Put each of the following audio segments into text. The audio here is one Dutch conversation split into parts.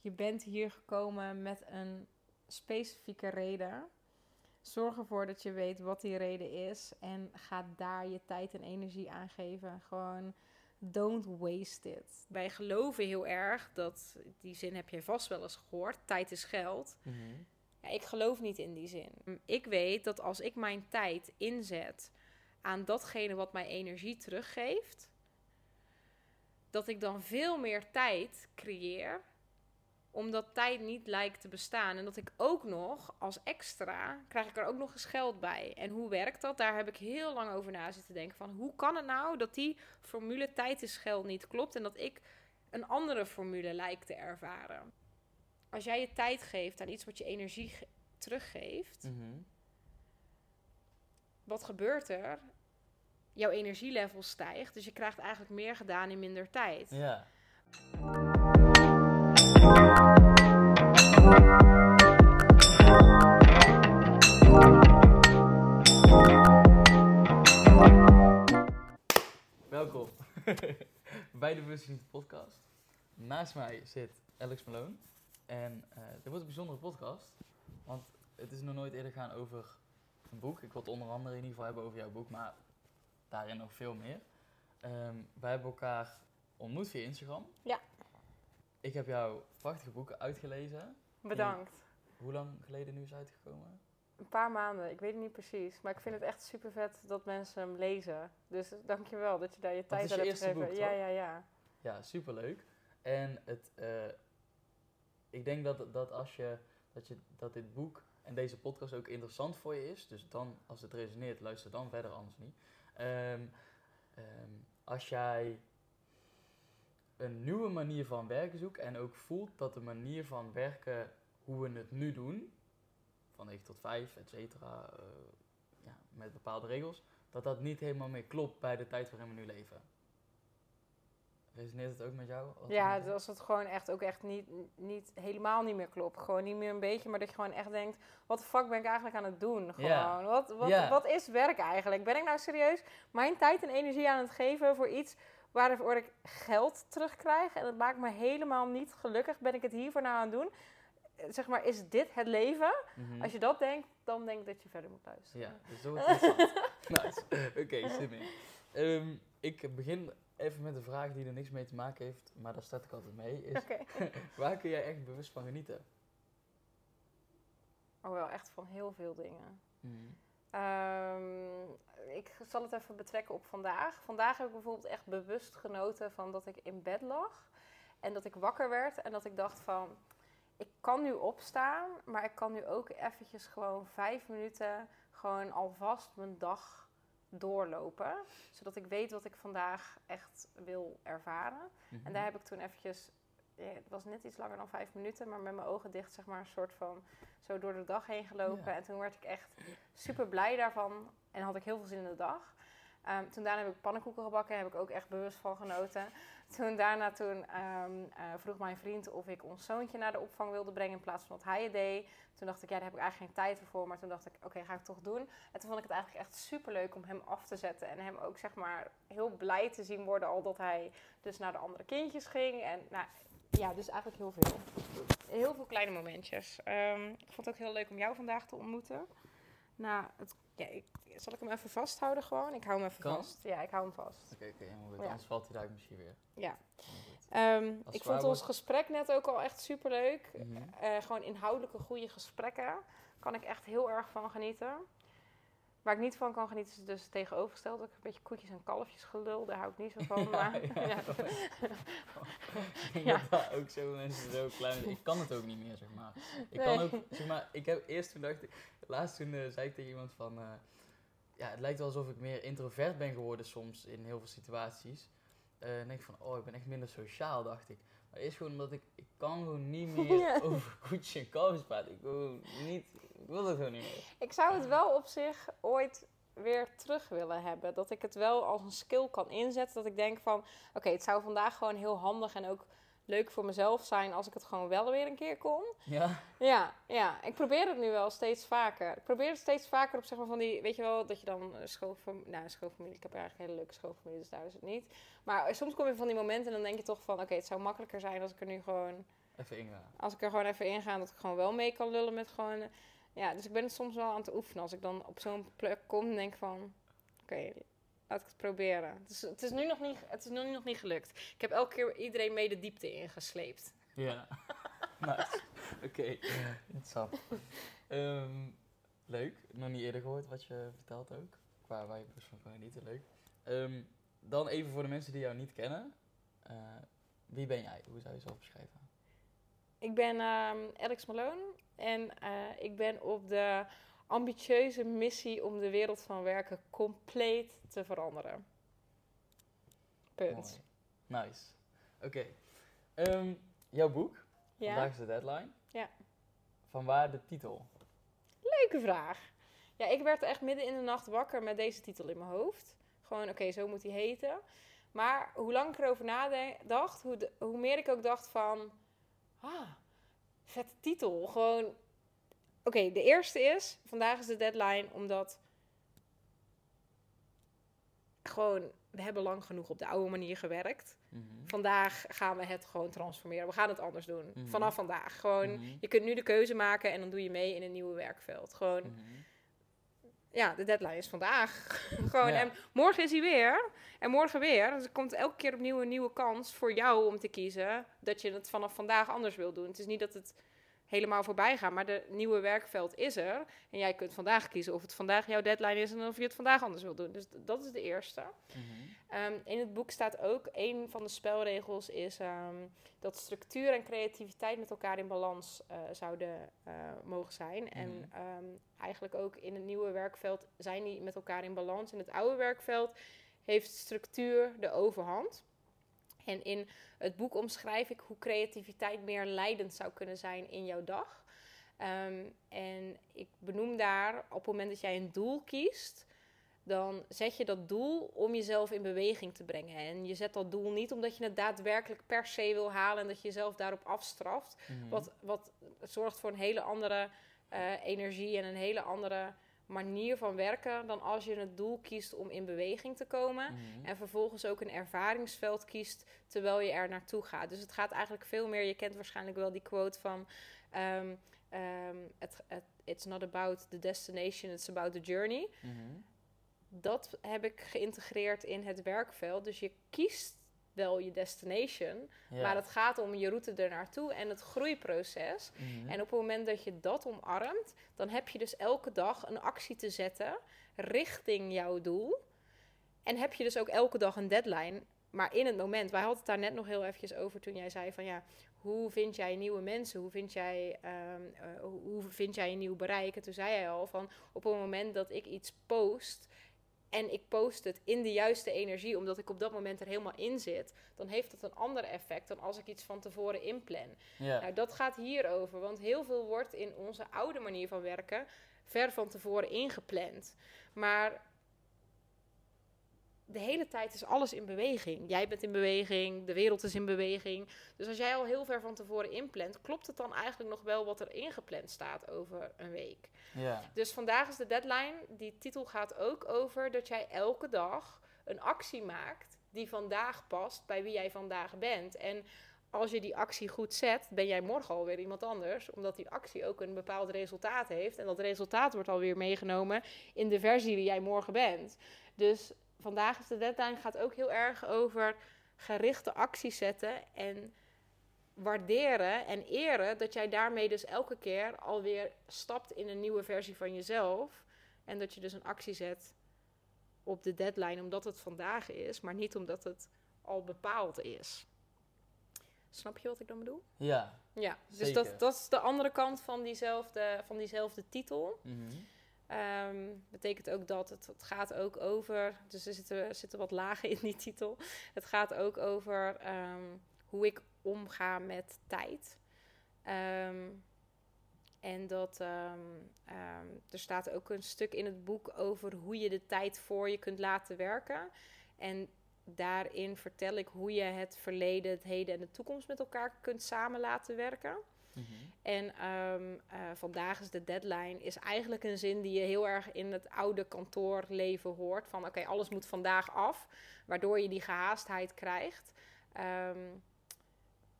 je bent hier gekomen met een specifieke reden. Zorg ervoor dat je weet wat die reden is. En ga daar je tijd en energie aan geven. Gewoon don't waste it. Wij geloven heel erg dat, die zin heb je vast wel eens gehoord, tijd is geld. Mhm. Ja, ik geloof niet in die zin. Ik weet dat als ik mijn tijd inzet aan datgene wat mij energie teruggeeft, dat ik dan veel meer tijd creëer, omdat tijd niet lijkt te bestaan. En dat ik ook nog als extra, krijg ik er ook nog eens geld bij. En hoe werkt dat? Daar heb ik heel lang over na zitten denken van, hoe kan het nou dat die formule tijd is geld niet klopt en dat ik een andere formule lijkt te ervaren? Als jij je tijd geeft aan iets wat je energie ge- teruggeeft, Mhm. wat gebeurt er? Jouw energielevel stijgt, dus je krijgt eigenlijk meer gedaan in minder tijd. Ja. Welkom bij de Bewustzijn podcast. Naast mij zit Alex Malone. En eh dit wordt een bijzondere podcast. Want het is nog nooit eerder gaan over een boek. Ik wil het onder andere in ieder geval hebben over jouw boek, maar daarin nog veel meer. Ehm, wij hebben elkaar ontmoet via Instagram. Ja. Ik heb jouw prachtige boeken uitgelezen. Bedankt. Hoe lang geleden nu is uitgekomen? Een paar maanden, ik weet het niet precies. Maar ik vind het echt super vet dat mensen hem lezen. Dus dankjewel dat je daar je tijd aan hebt gegeven. boek, ja, ja, ja. Ja, superleuk. En het, eh, ik denk dat, dat als je dat, je dat dit boek en deze podcast ook interessant voor je is, dus dan als het resoneert, luister dan verder, anders niet. Ehm, ehm, als jij een nieuwe manier van werken zoekt en ook voelt dat de manier van werken, hoe we het nu doen, van 9 tot 5, et cetera, eh, ja, met bepaalde regels, dat dat niet helemaal meer klopt bij de tijd waarin we nu leven. Resoneert het ook met jou? Ja, net dus als het gewoon echt ook echt niet, niet helemaal niet meer klopt. Gewoon niet meer een beetje, maar dat je gewoon echt denkt: wat de fuck ben ik eigenlijk aan het doen? Gewoon. Wat, wat, wat is werk eigenlijk? Ben ik nou serieus mijn tijd en energie aan het geven voor iets waarvoor ik geld terugkrijg? En dat maakt me helemaal niet gelukkig. Ben ik het hiervoor nou aan het doen? Zeg maar, is dit het leven? Mhm. Als je dat denkt, dan denk ik dat je verder moet luisteren. Ja, dus wordt interessant. nice. Oké, in. Ehm, ik begin even met een vraag die er niks mee te maken heeft, maar daar start ik altijd mee. Is, waar kun jij echt bewust van genieten? Oh, wel echt van heel veel dingen. Mhm. Ehm, ik zal het even betrekken op vandaag. Vandaag heb ik bijvoorbeeld echt bewust genoten van dat ik in bed lag. En dat ik wakker werd en dat ik dacht van... Ik kan nu opstaan, maar ik kan nu ook eventjes gewoon vijf minuten... gewoon alvast mijn dag doorlopen. Zodat ik weet wat ik vandaag echt wil ervaren. Mhm. En daar heb ik toen eventjes, het was net iets langer dan vijf minuten, maar met mijn ogen dicht, zeg maar, een soort van zo door de dag heen gelopen. Ja. En toen werd ik echt super blij daarvan en had ik heel veel zin in de dag. Ehm, toen daarna heb ik pannenkoeken gebakken, heb ik ook echt bewust van genoten. Toen daarna toen, ehm, eh, vroeg mijn vriend of ik ons zoontje naar de opvang wilde brengen in plaats van dat hij het deed. Toen dacht ik, ja, daar heb ik eigenlijk geen tijd voor. Maar toen dacht ik, oké, ga ik toch doen. En toen vond ik het eigenlijk echt super leuk om hem af te zetten. En hem ook, zeg maar, heel blij te zien worden. Al dat hij dus naar de andere kindjes ging. En nou, ja, dus eigenlijk heel veel. Heel veel kleine momentjes. Ehm, ik vond het ook heel leuk om jou vandaag te ontmoeten. Nou, het, ja, ik, zal ik hem even vasthouden gewoon? Ik hou hem even Kan. vast. Ja, ik hou hem vast. Oké, oké, helemaal goed. Ja. Anders valt hij daar misschien weer. Ja. Ehm, ik vond ons gesprek net ook al echt super leuk. Mhm. gewoon inhoudelijke goede gesprekken. Kan ik echt heel erg van genieten. Waar ik niet van kan genieten is dus tegenovergesteld. Ook een beetje koetjes en kalfjes gelul. Daar hou ik niet zo van. Ja, maar, ja. ja. Ik dat ook zo mensen zo klein Ik kan het ook niet meer, zeg maar. Ik Nee. kan ook, zeg maar, ik heb eerst toen dacht ik, laatst toen eh, zei ik tegen iemand van, eh, ja, het lijkt wel alsof ik meer introvert ben geworden soms in heel veel situaties. Eh, en denk ik van, oh, ik ben echt minder sociaal, dacht ik. Maar is gewoon omdat ik, ik kan gewoon niet meer Ja. over koetjes en kalfjes praten. Ik wil niet, ik wil dat gewoon niet meer. Ik zou het wel op zich ooit weer terug willen hebben. Dat ik het wel als een skill kan inzetten. Dat ik denk van, oké, het zou vandaag gewoon heel handig en ook leuk voor mezelf zijn als ik het gewoon wel weer een keer kon. Ja, Ja, ja, ik probeer het nu wel steeds vaker. Ik probeer het steeds vaker op zeg maar van die, weet je wel, dat je dan een schoonfamilie, nou een schoonfamilie, ik heb eigenlijk een hele leuke schoonfamilie, dus daar is het niet. Maar soms kom je van die momenten en dan denk je toch van, oké, het zou makkelijker zijn als ik er nu gewoon Even ingaan. Als ik er gewoon even in ga, dat ik gewoon wel mee kan lullen met gewoon... ja, dus ik ben het soms wel aan het oefenen. Als ik dan op zo'n plek kom en denk van... Oké, laat ik het proberen. Het is, het, is nu nog niet, het is nu nog niet gelukt. Ik heb elke keer iedereen mee de diepte ingesleept. Ja. nice. Oké, interessant. Ehm, leuk. Nog niet eerder gehoord wat je vertelt ook. Qua waar je best van kan genieten. Leuk. Ehm, dan even voor de mensen die jou niet kennen. Eh, wie ben jij? Hoe zou je jezelf beschrijven? Ik ben ehm, Alex Malone en eh, ik ben op de ambitieuze missie om de wereld van werken compleet te veranderen. Punt. Mooi. Nice. Oké. Ehm, jouw boek. Ja, Vandaag is de deadline. Ja. Van waar de titel? leuke vraag. Ja, ik werd echt midden in de nacht wakker met deze titel in mijn hoofd. Gewoon, oké, zo moet hij heten. Maar hoe lang ik erover nadacht, hoe, de- hoe meer ik ook dacht van... Ah, vette titel. Gewoon... Oké, de eerste is, vandaag is de deadline, omdat... Gewoon, we hebben lang genoeg op de oude manier gewerkt. Mhm. Vandaag gaan we het gewoon transformeren. We gaan het anders doen. Mhm. Vanaf vandaag. Gewoon, Mhm. je kunt nu de keuze maken en dan doe je mee in een nieuwe werkveld. Gewoon, ja, de deadline is vandaag. Gewoon, Ja. en morgen is hij weer. En morgen weer. Dus er komt elke keer opnieuw een nieuwe kans voor jou om te kiezen dat je het vanaf vandaag anders wil doen. Het is niet dat het helemaal voorbij gaat, maar de nieuwe werkveld is er. En jij kunt vandaag kiezen of het vandaag jouw deadline is en of je het vandaag anders wil doen. Dus dat is de eerste. Mhm. Ehm, in het boek staat ook, een van de spelregels is ehm, dat structuur en creativiteit met elkaar in balans eh, zouden eh, mogen zijn. En Mhm. ehm, eigenlijk ook in het nieuwe werkveld zijn die met elkaar in balans. In het oude werkveld heeft structuur de overhand. En in het boek omschrijf ik hoe creativiteit meer leidend zou kunnen zijn in jouw dag. Ehm, en ik benoem daar op het moment dat jij een doel kiest, dan zet je dat doel om jezelf in beweging te brengen. En je zet dat doel niet omdat je het daadwerkelijk per se wil halen en dat je jezelf daarop afstraft. Mhm. Wat, wat zorgt voor een hele andere eh, energie en een hele andere manier van werken dan als je het doel kiest om in beweging te komen. Mhm. En vervolgens ook een ervaringsveld kiest terwijl je er naartoe gaat. Dus het gaat eigenlijk veel meer. Je kent waarschijnlijk wel die quote van. ehm, ehm, het, het, it's not about the destination, it's about the journey. Mhm. Dat heb ik geïntegreerd in het werkveld. Dus je kiest wel je destination, Ja. maar het gaat om je route er naartoe en het groeiproces. Mhm. En op het moment dat je dat omarmt, dan heb je dus elke dag een actie te zetten richting jouw doel. En heb je dus ook elke dag een deadline. Maar in het moment, wij hadden het daar net nog heel eventjes over toen jij zei van ja, hoe vind jij nieuwe mensen? Hoe vind jij, ehm, eh, hoe- hoe vind jij een nieuw bereik? En toen zei jij al van op het moment dat ik iets post en ik post het in de juiste energie, omdat ik op dat moment er helemaal in zit, dan heeft dat een ander effect dan als ik iets van tevoren inplan. ja. Nou, dat gaat hierover, want heel veel wordt in onze oude manier van werken ver van tevoren ingepland. Maar de hele tijd is alles in beweging. Jij bent in beweging, de wereld is in beweging. Dus als jij al heel ver van tevoren inplant, klopt het dan eigenlijk nog wel wat er ingepland staat over een week? ja. Dus vandaag is de deadline. Die titel gaat ook over dat jij elke dag een actie maakt die vandaag past bij wie jij vandaag bent. En als je die actie goed zet, ben jij morgen alweer iemand anders, omdat die actie ook een bepaald resultaat heeft. En dat resultaat wordt alweer meegenomen in de versie die jij morgen bent. Dus vandaag is de deadline gaat ook heel erg over gerichte acties zetten en waarderen en eren dat jij daarmee dus elke keer alweer stapt in een nieuwe versie van jezelf. En dat je dus een actie zet op de deadline omdat het vandaag is, maar niet omdat het al bepaald is. Snap je wat ik dan bedoel? ja. Ja, dus Zeker. dat, dat is de andere kant van diezelfde, van diezelfde titel. Mhm. Ehm, betekent ook dat het, gaat ook over, dus er zitten, wat lagen in die titel. Het gaat ook over ehm, hoe ik omga met tijd. Ehm, en dat er staat ook een stuk in het boek over hoe je de tijd voor je kunt laten werken. En daarin vertel ik hoe je het verleden, het heden en de toekomst met elkaar kunt samen laten werken. Mhm. En ehm, eh, vandaag is de deadline, is eigenlijk een zin die je heel erg in het oude kantoorleven hoort. Van oké, alles moet vandaag af, waardoor je die gehaastheid krijgt. Ehm,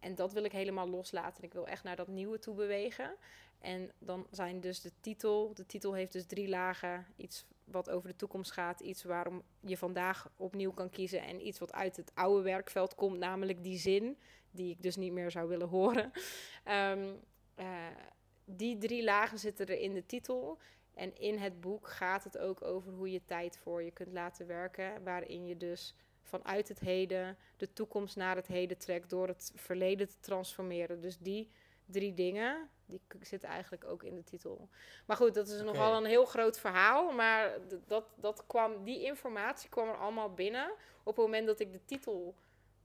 en dat wil ik helemaal loslaten. Ik wil echt naar dat nieuwe toe bewegen. En dan zijn dus de titel. De titel heeft dus drie lagen. Iets wat over de toekomst gaat. Iets waarom je vandaag opnieuw kan kiezen. En iets wat uit het oude werkveld komt. Namelijk die zin. Die ik dus niet meer zou willen horen. Ehm, eh, die drie lagen zitten er in de titel. En in het boek gaat het ook over hoe je tijd voor je kunt laten werken. Waarin je dus vanuit het heden de toekomst naar het heden trekt door het verleden te transformeren. Dus die drie dingen, die zitten eigenlijk ook in de titel. Maar goed, dat is nogal een heel groot verhaal. Maar dat, dat kwam, die informatie kwam er allemaal binnen op het moment dat ik de titel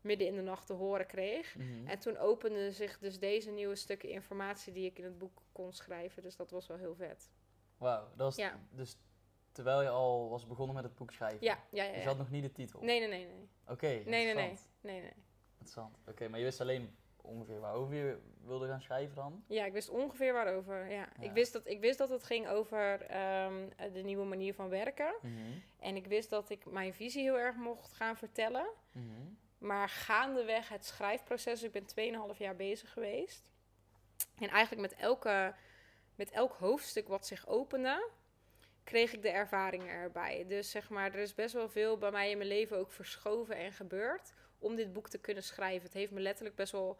midden in de nacht te horen kreeg. Mhm. En toen openden zich dus deze nieuwe stukken informatie die ik in het boek kon schrijven. Dus dat was wel heel vet. Wauw, dat was Ja. dus terwijl je al was begonnen met het boek schrijven. Ja, ja, ja. Dus je had nog niet de titel. Nee, nee, nee, nee. Oké, Nee, nee, nee. interessant. nee, nee. Interessant. Oké, maar je wist alleen ongeveer waarover je wilde gaan schrijven dan? Ja, ik wist ongeveer waarover. Ja. Ja. Ik, wist dat, ik wist dat het ging over ehm, de nieuwe manier van werken. Mhm. En ik wist dat ik mijn visie heel erg mocht gaan vertellen. Mhm. Maar gaandeweg het schrijfproces, ik ben 2,5 jaar bezig geweest. En eigenlijk met, elke, met elk hoofdstuk wat zich opende, kreeg ik de ervaringen erbij. Dus zeg maar, er is best wel veel bij mij in mijn leven ook verschoven en gebeurd om dit boek te kunnen schrijven. Het heeft me letterlijk best wel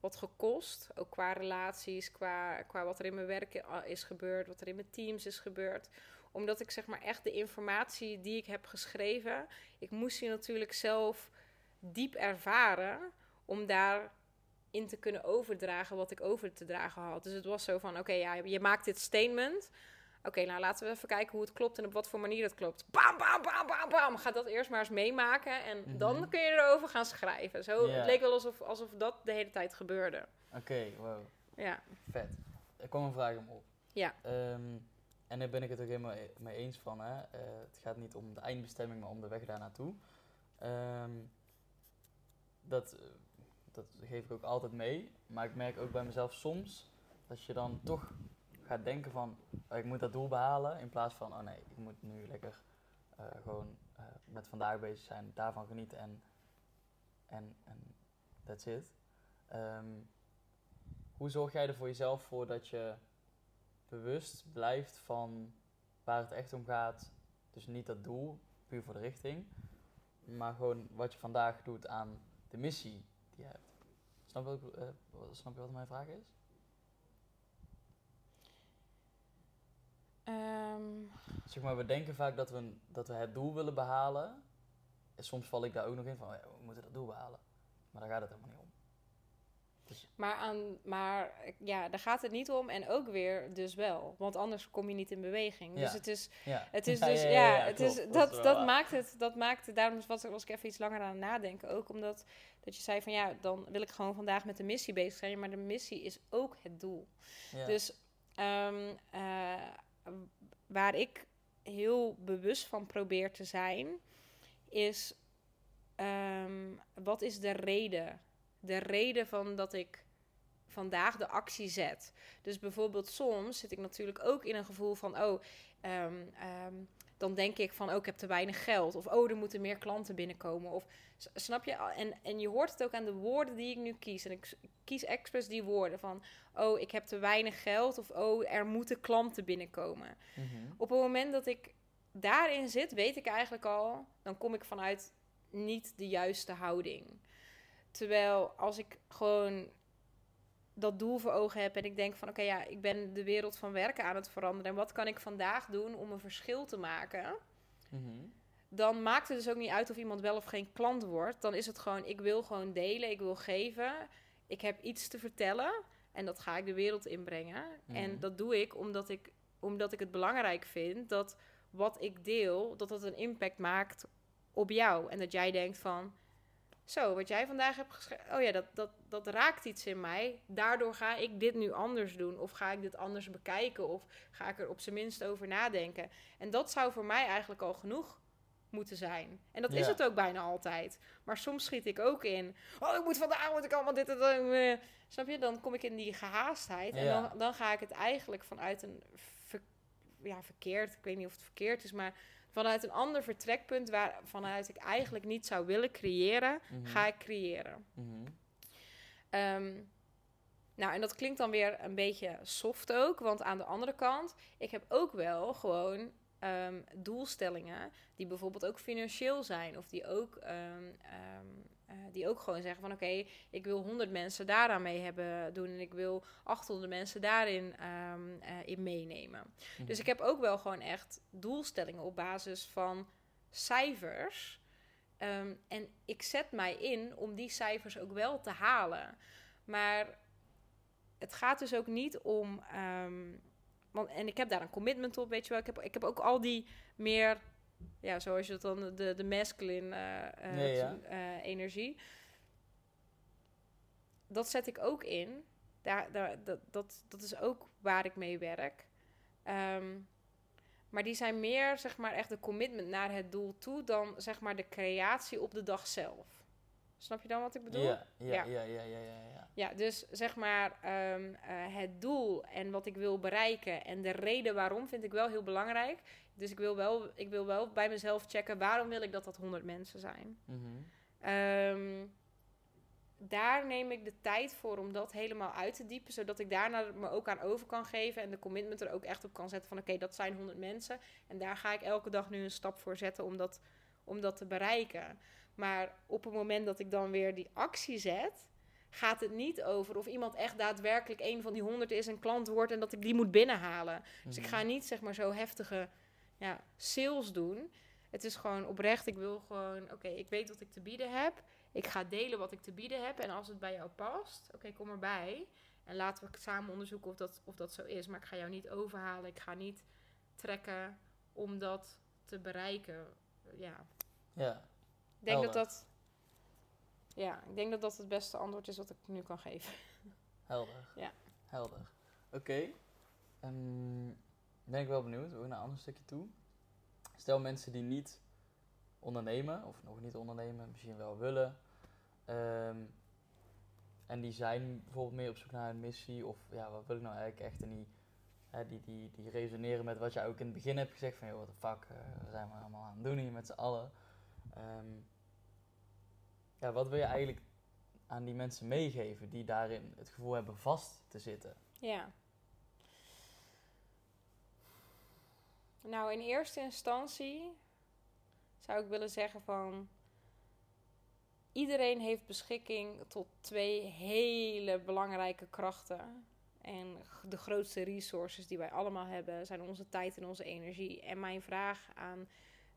wat gekost. Ook qua relaties, qua, qua wat er in mijn werk i- is gebeurd, wat er in mijn teams is gebeurd. Omdat ik zeg maar echt de informatie die ik heb geschreven, ik moest die natuurlijk zelf diep ervaren om daarin te kunnen overdragen wat ik over te dragen had. Dus het was zo van, oké, ja, je maakt dit statement. Oké, nou laten we even kijken hoe het klopt en op wat voor manier het klopt. Bam, bam, bam, bam, bam. Ga dat eerst maar eens meemaken en Mhm. dan kun je erover gaan schrijven. Zo. Het leek wel alsof, alsof dat de hele tijd gebeurde. Oké, wow. Ja, Vet. Er kwam een vraag om op. Ja. Ehm, en daar ben ik het ook helemaal e- mee eens van. Hè? Eh, het gaat niet om de eindbestemming, maar om de weg daar naartoe. Ehm, dat, eh, dat geef ik ook altijd mee. Maar ik merk ook bij mezelf soms dat je dan toch gaat denken van... oh, ik moet dat doel behalen. In plaats van, oh nee, ik moet nu lekker eh, gewoon eh, met vandaag bezig zijn. Daarvan genieten en, en, en that's it. Ehm, hoe zorg jij er voor jezelf voor dat je bewust blijft van waar het echt om gaat? Dus niet dat doel, puur voor de richting, maar gewoon wat je vandaag doet aan de missie die je hebt. Snap je, eh, snap je wat mijn vraag is? Ehm, Zeg maar, we denken vaak dat we, een- dat we het doel willen behalen. En soms val ik daar ook nog in van, ja, we moeten dat doel behalen. Maar daar gaat het helemaal niet om. maar, aan, maar ja, daar gaat het niet om en ook weer dus wel. Want anders kom je niet in beweging. Dus Ja. het is Ja, Het is dus, ja, het klopt. is, Dat dat, maakt het, dat maakt het, daarom was, was ik even iets langer aan het nadenken ook, omdat dat je zei van ja, dan wil ik gewoon vandaag met de missie bezig zijn, maar de missie is ook het doel. ja. Dus ehm, eh, waar ik heel bewust van probeer te zijn, is ehm, wat is de reden? De reden van dat ik vandaag de actie zet. Dus bijvoorbeeld soms zit ik natuurlijk ook in een gevoel van, oh, ehm, ehm, dan denk ik van, oh, ik heb te weinig geld. Of, oh, er moeten meer klanten binnenkomen. Of, snap je? En, en je hoort het ook aan de woorden die ik nu kies. En ik kies expres die woorden van, oh, ik heb te weinig geld. Of, oh, er moeten klanten binnenkomen. Mhm. Op het moment dat ik daarin zit, weet ik eigenlijk al, dan kom ik vanuit niet de juiste houding. Terwijl als ik gewoon dat doel voor ogen heb en ik denk van oké, ja, ik ben de wereld van werken aan het veranderen. En wat kan ik vandaag doen om een verschil te maken? Mhm. Dan maakt het dus ook niet uit of iemand wel of geen klant wordt. Dan is het gewoon, ik wil gewoon delen, ik wil geven. Ik heb iets te vertellen en dat ga ik de wereld inbrengen. Mhm. En dat doe ik omdat ik, omdat ik het belangrijk vind dat wat ik deel, dat dat een impact maakt op jou. En dat jij denkt van, zo, wat jij vandaag hebt geschreven, oh ja, dat, dat, dat raakt iets in mij. Daardoor ga ik dit nu anders doen. Of ga ik dit anders bekijken. Of ga ik er op zijn minst over nadenken. En dat zou voor mij eigenlijk al genoeg moeten zijn. En dat is het ook bijna altijd. Maar soms schiet ik ook in. Oh, ik moet vandaag moet ik allemaal dit en dat. eh. Snap je? Dan kom ik in die gehaastheid. En dan, dan ga ik het eigenlijk vanuit een ver- ja, verkeerd. Ik weet niet of het verkeerd is, maar vanuit een ander vertrekpunt waar vanuit ik eigenlijk niet zou willen creëren, Mhm. ga ik creëren. Mhm. Ehm, nou, en dat klinkt dan weer een beetje soft ook. Want aan de andere kant, ik heb ook wel gewoon ehm, doelstellingen die bijvoorbeeld ook financieel zijn. Of die ook, ehm, eh, die ook gewoon zeggen van oké, ik wil 100 mensen daaraan mee hebben doen. En ik wil 800 mensen daarin ehm, eh, in meenemen. Mhm. Dus ik heb ook wel gewoon echt doelstellingen op basis van cijfers. Ehm, en ik zet mij in om die cijfers ook wel te halen. Maar het gaat dus ook niet om. ehm, want, en ik heb daar een commitment op, weet je wel. Ik heb, ik heb ook al die meer. Ja, zoals je het dan. De, de masculine eh, eh, Ja, eh, energie. Dat zet ik ook in. Daar, daar, dat, dat, dat is ook waar ik mee werk. Ehm, maar die zijn meer, zeg maar, echt de commitment naar het doel toe dan, zeg maar, de creatie op de dag zelf. Snap je dan wat ik bedoel? Ja, ja, Ja. ja, ja, ja, ja, dus zeg maar ehm, eh, het doel en wat ik wil bereiken en de reden waarom vind ik wel heel belangrijk. Dus ik wil wel, ik wil wel bij mezelf checken waarom wil ik dat dat 100 mensen zijn. Mhm. Ehm, daar neem ik de tijd voor om dat helemaal uit te diepen, zodat ik daarna me ook aan over kan geven en de commitment er ook echt op kan zetten van oké, dat zijn 100 mensen en daar ga ik elke dag nu een stap voor zetten om dat, om dat te bereiken. Maar op het moment dat ik dan weer die actie zet, gaat het niet over of iemand echt daadwerkelijk een van die 100 is en klant wordt en dat ik die moet binnenhalen. Dus ik Mhm. ga niet zeg maar zo heftige ja, sales doen. Het is gewoon oprecht. Ik wil gewoon, oké, ik weet wat ik te bieden heb. Ik ga delen wat ik te bieden heb. En als het bij jou past, oké, kom erbij. En laten we samen onderzoeken of dat, of dat zo is. Maar ik ga jou niet overhalen. Ik ga niet trekken om dat te bereiken. Ja, Ja, ik denk dat Helder. dat... Ja, ik denk dat dat het beste antwoord is wat ik nu kan geven. helder. Ja. Helder. Oké. Ehm, ben ik wel benieuwd. Ook naar een ander stukje toe. Stel mensen die niet ondernemen, of nog niet ondernemen, misschien wel willen. ehm, en die zijn bijvoorbeeld meer op zoek naar een missie. Of ja, wat wil ik nou eigenlijk echt? En die, hè, die, die, die resoneren met wat jij ook in het begin hebt gezegd. Van joh, what the fuck, eh, wat zijn we allemaal aan het doen hier met z'n allen? Ehm, ja, wat wil je eigenlijk aan die mensen meegeven die daarin het gevoel hebben vast te zitten? Ja. Nou, in eerste instantie zou ik willen zeggen van iedereen heeft beschikking tot twee hele belangrijke krachten. En de grootste resources die wij allemaal hebben zijn onze tijd en onze energie. En mijn vraag aan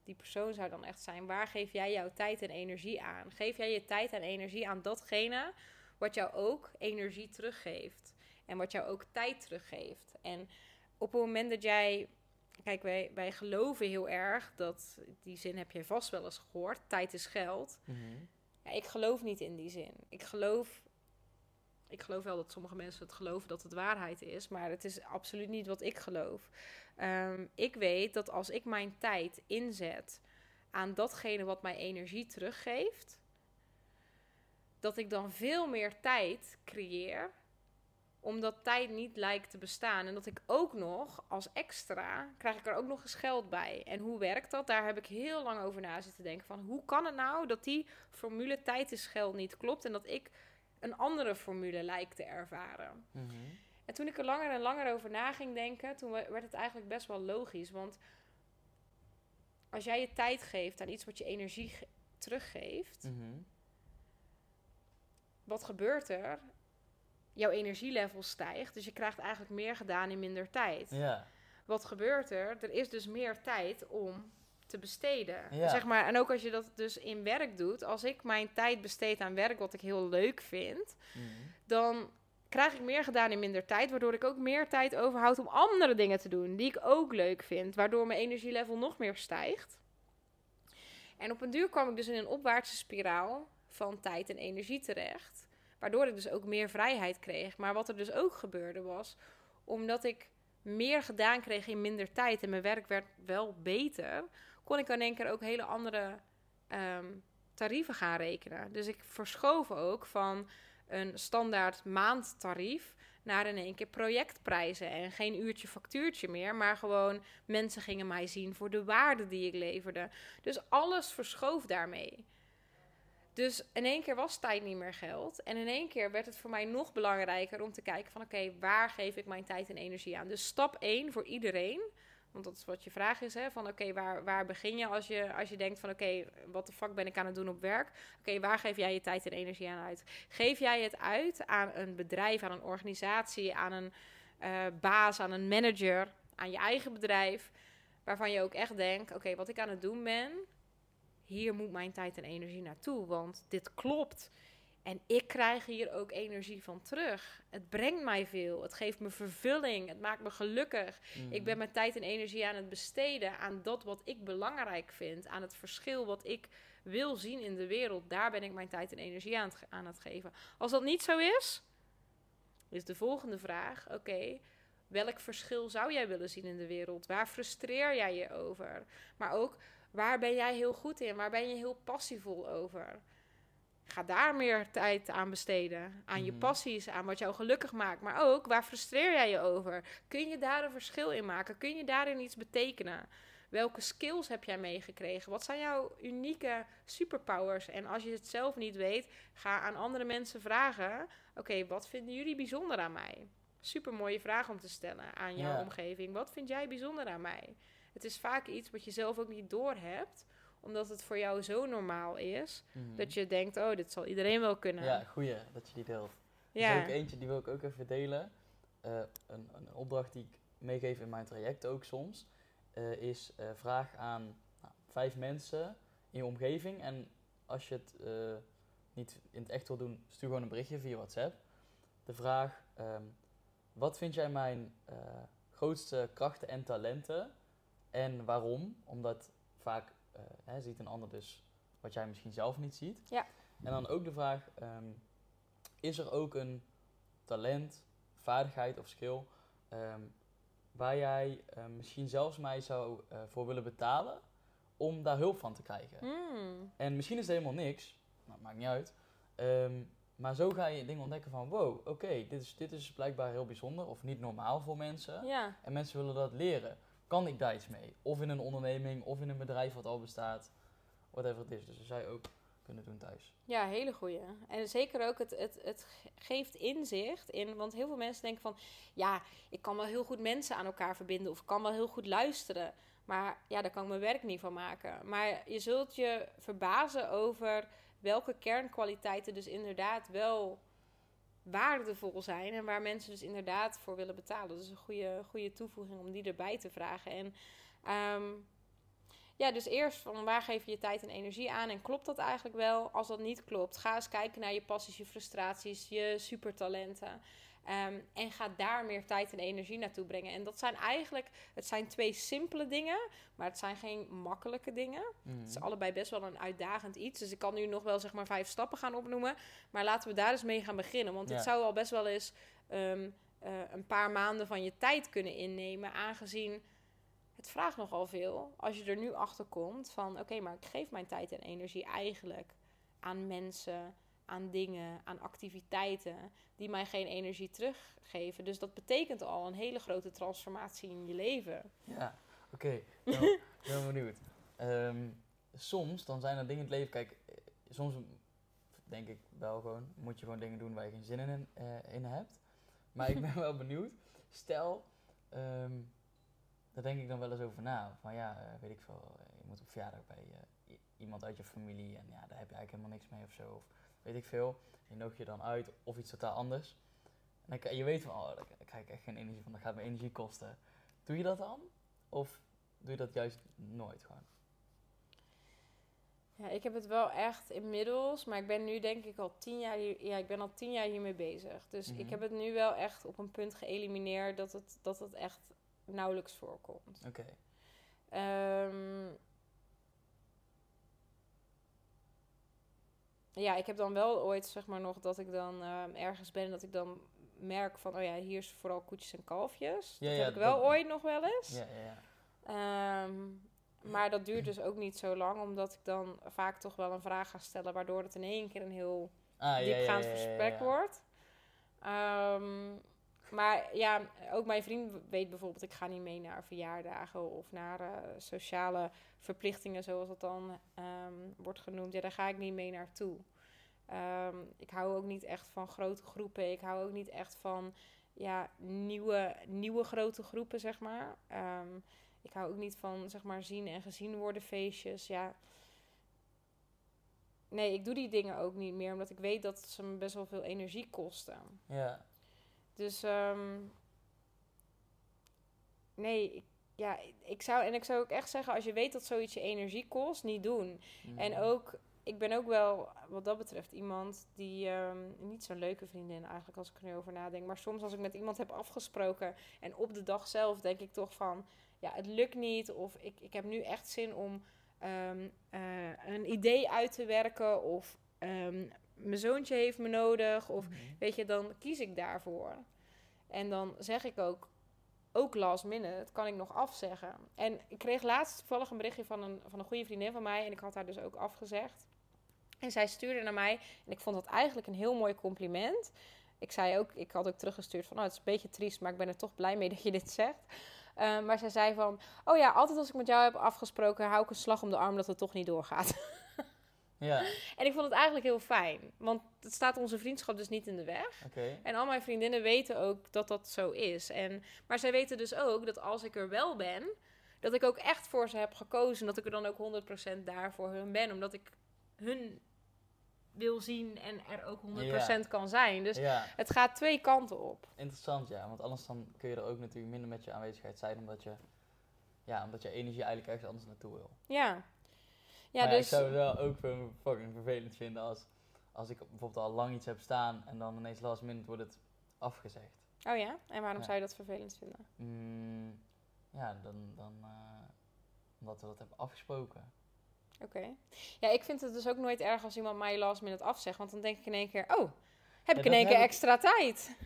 die persoon zou dan echt zijn: waar geef jij jouw tijd en energie aan? Geef jij je tijd en energie aan datgene wat jou ook energie teruggeeft? En wat jou ook tijd teruggeeft. En op het moment dat jij. Kijk, wij, wij geloven heel erg dat. Die zin heb je vast wel eens gehoord: tijd is geld. Ja, ik geloof niet in die zin. Ik geloof. Ik geloof wel dat sommige mensen het geloven dat het waarheid is, maar het is absoluut niet wat ik geloof. Ehm, ik weet dat als ik mijn tijd inzet aan datgene wat mij energie teruggeeft, dat ik dan veel meer tijd creëer, omdat tijd niet lijkt te bestaan. En dat ik ook nog als extra krijg ik er ook nog eens geld bij. En hoe werkt dat? Daar heb ik heel lang over na zitten denken van hoe kan het nou dat die formule tijd is geld niet klopt en dat ik een andere formule lijk te ervaren. Mhm. En toen ik er langer en langer over na ging denken, toen we- werd het eigenlijk best wel logisch. Want als jij je tijd geeft aan iets wat je energie ge- teruggeeft, Mhm. wat gebeurt er? Jouw energielevel stijgt, dus je krijgt eigenlijk meer gedaan in minder tijd. Ja. Wat gebeurt er? Er is dus meer tijd om te besteden. Ja. Zeg maar, en ook als je dat dus in werk doet, als ik mijn tijd besteed aan werk wat ik heel leuk vind, Mhm. dan krijg ik meer gedaan in minder tijd, waardoor ik ook meer tijd overhoud om andere dingen te doen die ik ook leuk vind, waardoor mijn energielevel nog meer stijgt. En op een duur kwam ik dus in een opwaartse spiraal van tijd en energie terecht, waardoor ik dus ook meer vrijheid kreeg. Maar wat er dus ook gebeurde was, omdat ik meer gedaan kreeg in minder tijd en mijn werk werd wel beter, kon ik in één keer ook hele andere ehm, tarieven gaan rekenen. Dus ik verschoof ook van een standaard maandtarief naar in één keer projectprijzen. En geen uurtje factuurtje meer, maar gewoon mensen gingen mij zien voor de waarde die ik leverde. Dus alles verschoof daarmee. Dus in één keer was tijd niet meer geld. En in één keer werd het voor mij nog belangrijker om te kijken van oké, waar geef ik mijn tijd en energie aan? Dus stap 1 voor iedereen. Want dat is wat je vraag is, hè? Van oké, waar, waar begin je als je, als je denkt van oké, wat de fuck ben ik aan het doen op werk? Oké, waar geef jij je tijd en energie aan uit? Geef jij het uit aan een bedrijf, aan een organisatie, aan een uh, baas, aan een manager, aan je eigen bedrijf? Waarvan je ook echt denkt, oké, wat ik aan het doen ben, hier moet mijn tijd en energie naartoe, want dit klopt. En ik krijg hier ook energie van terug. Het brengt mij veel. Het geeft me vervulling. Het maakt me gelukkig. Ik ben Mhm. mijn tijd en energie aan het besteden aan dat wat ik belangrijk vind. Aan het verschil wat ik wil zien in de wereld. Daar ben ik mijn tijd en energie aan het, aan het geven. Als dat niet zo is, is de volgende vraag: oké, welk verschil zou jij willen zien in de wereld? Waar frustreer jij je over? Maar ook waar ben jij heel goed in? Waar ben je heel passievol over? Ga daar meer tijd aan besteden. Aan je Mhm. passies, aan wat jou gelukkig maakt. Maar ook, waar frustreer jij je over? Kun je daar een verschil in maken? Kun je daarin iets betekenen? Welke skills heb jij meegekregen? Wat zijn jouw unieke superpowers? En als je het zelf niet weet, ga aan andere mensen vragen. Oké, wat vinden jullie bijzonder aan mij? Super mooie vraag om te stellen aan jouw Ja. omgeving. Wat vind jij bijzonder aan mij? Het is vaak iets wat je zelf ook niet doorhebt, omdat het voor jou zo normaal is Mhm. dat je denkt: oh, dit zal iedereen wel kunnen. Ja, goeie dat je die deelt. Er Ja. is ook eentje, die wil ik ook even delen. Eh, een, een opdracht die ik meegeef in mijn traject ook soms, eh, is eh, vraag aan nou, vijf mensen in je omgeving. En als je het niet in het echt wil doen, stuur gewoon een berichtje via WhatsApp. De vraag, ehm, wat vind jij mijn grootste krachten en talenten? En waarom? Omdat vaak hè, ziet een ander dus wat jij misschien zelf niet ziet. Ja. En dan ook de vraag, ehm, is er ook een talent, vaardigheid of skill ehm, waar jij eh, misschien zelfs mij zou eh, voor willen betalen om daar hulp van te krijgen? Hmm. En misschien is het helemaal niks, nou, maakt niet uit. Ehm, maar zo ga je dingen ontdekken van, wow, oké, dit, is, dit is blijkbaar heel bijzonder of niet normaal voor mensen. Ja. En mensen willen dat leren. Kan ik daar iets mee? Of in een onderneming, of in een bedrijf wat al bestaat. Whatever het is. Dus dat zou ook kunnen doen thuis. Ja, hele goeie. En zeker ook, het, het, het ge- geeft inzicht in... Want heel veel mensen denken van... Ja, ik kan wel heel goed mensen aan elkaar verbinden. Of ik kan wel heel goed luisteren. Maar ja, daar kan ik mijn werk niet van maken. Maar je zult je verbazen over welke kernkwaliteiten dus inderdaad wel waardevol zijn. En waar mensen dus inderdaad voor willen betalen. Dus een goede, goede toevoeging om die erbij te vragen. En ehm, ja, dus eerst van waar geef je je tijd en energie aan en klopt dat eigenlijk wel? Als dat niet klopt, ga eens kijken naar je passies, je frustraties, je supertalenten. Ehm, en ga daar meer tijd en energie naartoe brengen. En dat zijn eigenlijk, het zijn twee simpele dingen, maar het zijn geen makkelijke dingen. Het is allebei best wel een uitdagend iets. Dus ik kan nu nog wel zeg maar vijf stappen gaan opnoemen. Maar laten we daar eens mee gaan beginnen. Want het zou al best wel eens ehm, eh, een paar maanden van je tijd kunnen innemen. Aangezien het vraagt nogal veel. Als je er nu achter komt van oké, maar ik geef mijn tijd en energie eigenlijk aan mensen, aan dingen, aan activiteiten die mij geen energie teruggeven. Dus dat betekent al een hele grote transformatie in je leven. Ja, oké. Nou, ik ben benieuwd. Ehm, soms, dan zijn er dingen in het leven... Kijk, eh, soms denk ik wel gewoon... Moet je gewoon dingen doen waar je geen zin in, eh, in hebt. Maar ik ben wel benieuwd. Stel, ehm, daar denk ik dan wel eens over na. Van ja, eh, weet ik veel. Je moet op verjaardag bij eh, iemand uit je familie. En ja, daar heb je eigenlijk helemaal niks mee of zo. Of weet ik veel. Je nodigt je dan uit of iets totaal anders. En dan, je weet van, oh, daar krijg ik echt geen energie van. Dat gaat me energie kosten. Doe je dat dan? Of doe je dat juist nooit gewoon? Ja, ik heb het wel echt inmiddels, maar ik ben nu denk ik al tien jaar, hier, ja, ik ben al tien jaar hiermee bezig. Dus Mhm. ik heb het nu wel echt op een punt geëlimineerd dat het, dat het echt nauwelijks voorkomt. Oké. Ehm, ja, ik heb dan wel ooit zeg maar nog dat ik dan ehm, ergens ben en dat ik dan merk van, oh ja, hier is vooral koetjes en kalfjes. Ja, dat ja, heb ik wel dat- ooit nog wel eens. Ja, ja, ja. Ehm, maar dat duurt dus ook niet zo lang, omdat ik dan vaak toch wel een vraag ga stellen, waardoor het in één keer een heel Ah, diepgaand gesprek wordt. Ehm, Maar ja, ook mijn vriend weet bijvoorbeeld, ik ga niet mee naar verjaardagen of naar eh, sociale verplichtingen, zoals het dan ehm, wordt genoemd. Ja, daar ga ik niet mee naartoe. Ehm, ik hou ook niet echt van grote groepen. Ik hou ook niet echt van ja, nieuwe, nieuwe grote groepen, zeg maar. Ehm, ik hou ook niet van, zeg maar, zien en gezien worden feestjes. Ja. Nee, ik doe die dingen ook niet meer, omdat ik weet dat ze me best wel veel energie kosten. Ja. Dus ehm, nee, ik, ja, ik zou, en ik zou ook echt zeggen, als je weet dat zoiets je energie kost, niet doen. En ook, ik ben ook wel, wat dat betreft, iemand die, ehm, niet zo'n leuke vriendin eigenlijk, als ik er nu over nadenk. Maar soms als ik met iemand heb afgesproken en op de dag zelf denk ik toch van, ja, het lukt niet. Of ik, ik heb nu echt zin om ehm, eh, een idee uit te werken. Of mijn zoontje heeft me nodig. Of Mhm. weet je, dan kies ik daarvoor. En dan zeg ik ook, ook last minute, kan ik nog afzeggen. En ik kreeg laatst toevallig een berichtje van een, van een goede vriendin van mij. En ik had haar dus ook afgezegd. En zij stuurde naar mij. En ik vond dat eigenlijk een heel mooi compliment. Ik zei ook, ik had ook teruggestuurd van, oh, het is een beetje triest, maar ik ben er toch blij mee dat je dit zegt. Eh, maar zij zei van, oh ja, altijd als ik met jou heb afgesproken, hou ik een slag om de arm dat het toch niet doorgaat. Ja, en ik vond het eigenlijk heel fijn, want het staat onze vriendschap dus niet in de weg. En al mijn vriendinnen weten ook dat dat zo is. En, maar zij weten dus ook dat als ik er wel ben, dat ik ook echt voor ze heb gekozen. Dat ik er dan ook 100% daar voor hun ben. Omdat ik hun wil zien en er ook 100% kan zijn. Dus ja, het gaat twee kanten op. interessant ja. Want anders dan kun je er ook natuurlijk minder met je aanwezigheid zijn, omdat je, ja, omdat je energie eigenlijk ergens anders naartoe wil. Ja. Ja, dus... ik zou het wel ook fucking vervelend vinden als, als ik bijvoorbeeld al lang iets heb staan en dan ineens last minute wordt het afgezegd. Oh ja? En waarom Ja. zou je dat vervelend vinden? Mm, ja, dan, dan eh, omdat we dat hebben afgesproken. Oké. Ja, ik vind het dus ook nooit erg als iemand mij last minute afzegt. Want dan denk ik in één keer, oh, heb Ja, ik in één keer extra tijd.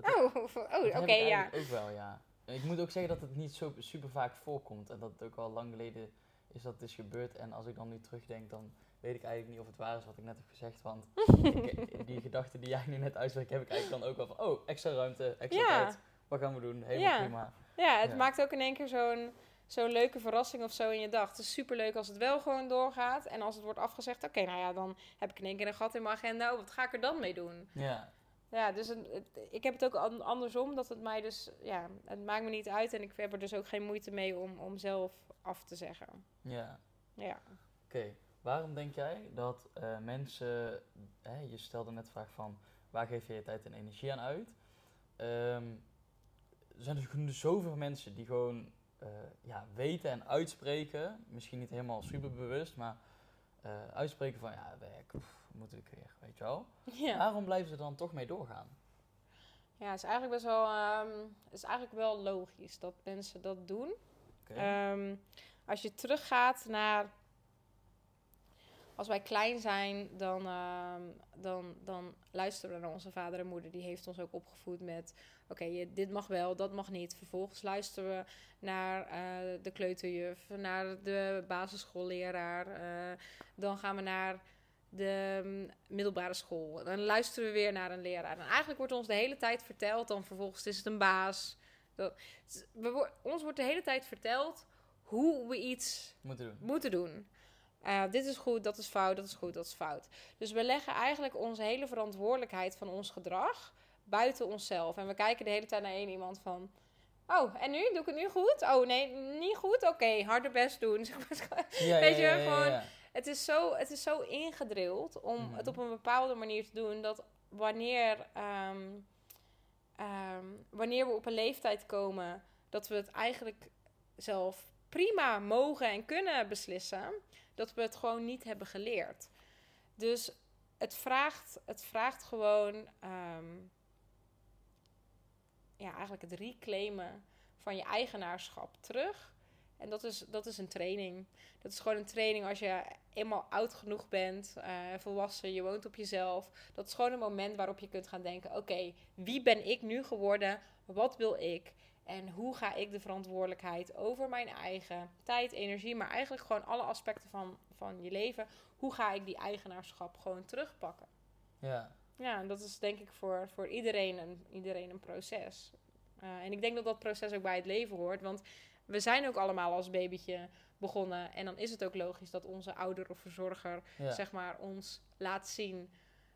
Oh, oh, oké, ik ja. ook wel, ja. Ik moet ook zeggen dat het niet zo super vaak voorkomt. En dat het ook wel lang geleden is dat is gebeurd. En als ik dan nu terugdenk, dan weet ik eigenlijk niet of het waar is wat ik net heb gezegd. Want ik, die gedachte die jij nu net uitspreekt, heb ik eigenlijk dan ook wel van... Oh, extra ruimte, extra Ja. tijd. Wat gaan we doen? Helemaal Ja. prima. Ja, het Ja. maakt ook in één keer zo'n zo'n leuke verrassing of zo in je dag. Het is superleuk als het wel gewoon doorgaat. En als het wordt afgezegd, oké, nou ja, dan heb ik in één keer een gat in mijn agenda. Oh, wat ga ik er dan mee doen? Ja, Ja, dus het, het- ik heb het ook an- andersom. Dat het mij dus, ja, het maakt me niet uit. En ik heb er dus ook geen moeite mee om, om zelf af te zeggen. ja. Ja. Oké, waarom denk jij dat eh, mensen, hè, je stelde net de vraag van waar geef je je tijd en energie aan uit? Ehm, er zijn dus zoveel mensen die gewoon eh, ja, weten en uitspreken, misschien niet helemaal super bewust, maar eh, uitspreken van ja, werk, pff, moet ik weer, weet je wel. Ja. Waarom blijven ze dan toch mee doorgaan? Ja, het is eigenlijk best wel, ehm, het is eigenlijk wel logisch dat mensen dat doen. Ehm, als je teruggaat naar. Als wij klein zijn, dan, ehm, dan, dan luisteren we naar onze vader en moeder. Die heeft ons ook opgevoed met: oké, dit mag wel, dat mag niet. Vervolgens luisteren we naar eh, de kleuterjuf, naar de basisschoolleraar. eh, dan gaan we naar de mm, middelbare school. Dan luisteren we weer naar een leraar. En eigenlijk wordt ons de hele tijd verteld, dan vervolgens is het een baas. Dat, we, ons wordt de hele tijd verteld hoe we iets Moeten doen. moeten doen. Eh, dit is goed, dat is fout, dat is goed, dat is fout. Dus we leggen eigenlijk onze hele verantwoordelijkheid van ons gedrag buiten onszelf. En we kijken de hele tijd naar één iemand van... Oh, en nu? Doe ik het nu goed? Oh, nee, niet goed? Oké, harder best doen. Ja, Weet je, ja, ja, gewoon- het, is zo, het is zo ingedrild om Mhm. het op een bepaalde manier te doen... dat wanneer, ehm, ehm, wanneer we op een leeftijd komen... dat we het eigenlijk zelf prima mogen en kunnen beslissen... dat we het gewoon niet hebben geleerd. Dus het vraagt, het vraagt gewoon... ehm, ja, eigenlijk het reclaimen van je eigenaarschap terug. En dat is, dat is een training. Dat is gewoon een training als je eenmaal oud genoeg bent, eh, volwassen, je woont op jezelf. Dat is gewoon een moment waarop je kunt gaan denken: oké, wie ben ik nu geworden? Wat wil ik? En hoe ga ik de verantwoordelijkheid over mijn eigen tijd, energie, maar eigenlijk gewoon alle aspecten van, van je leven, hoe ga ik die eigenaarschap gewoon terugpakken? ja. Ja, en dat is denk ik voor, voor iedereen, een, iedereen een proces. Uh, en ik denk dat dat proces ook bij het leven hoort. Want we zijn ook allemaal als babytje begonnen. En dan is het ook logisch dat onze ouder of verzorger Ja. zeg maar, ons laat zien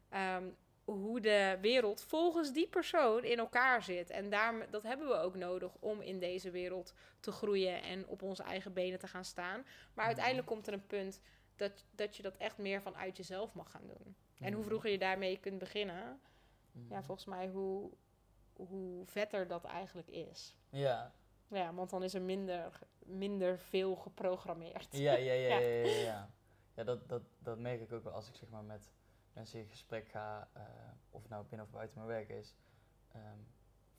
ehm, hoe de wereld volgens die persoon in elkaar zit. En daar, dat hebben we ook nodig om in deze wereld te groeien en op onze eigen benen te gaan staan. Maar uiteindelijk komt er een punt dat, dat je dat echt meer vanuit jezelf mag gaan doen. En hoe Mhm. vroeger je daarmee kunt beginnen, Mhm. ja, volgens mij hoe, hoe vetter dat eigenlijk is. Ja. Ja, want dan is er minder, minder veel geprogrammeerd. Ja, ja, ja, Ja. ja, ja, ja. Dat, dat, dat merk ik ook wel als ik zeg maar met mensen in gesprek ga, eh, of het nou binnen of buiten mijn werk is. Ehm,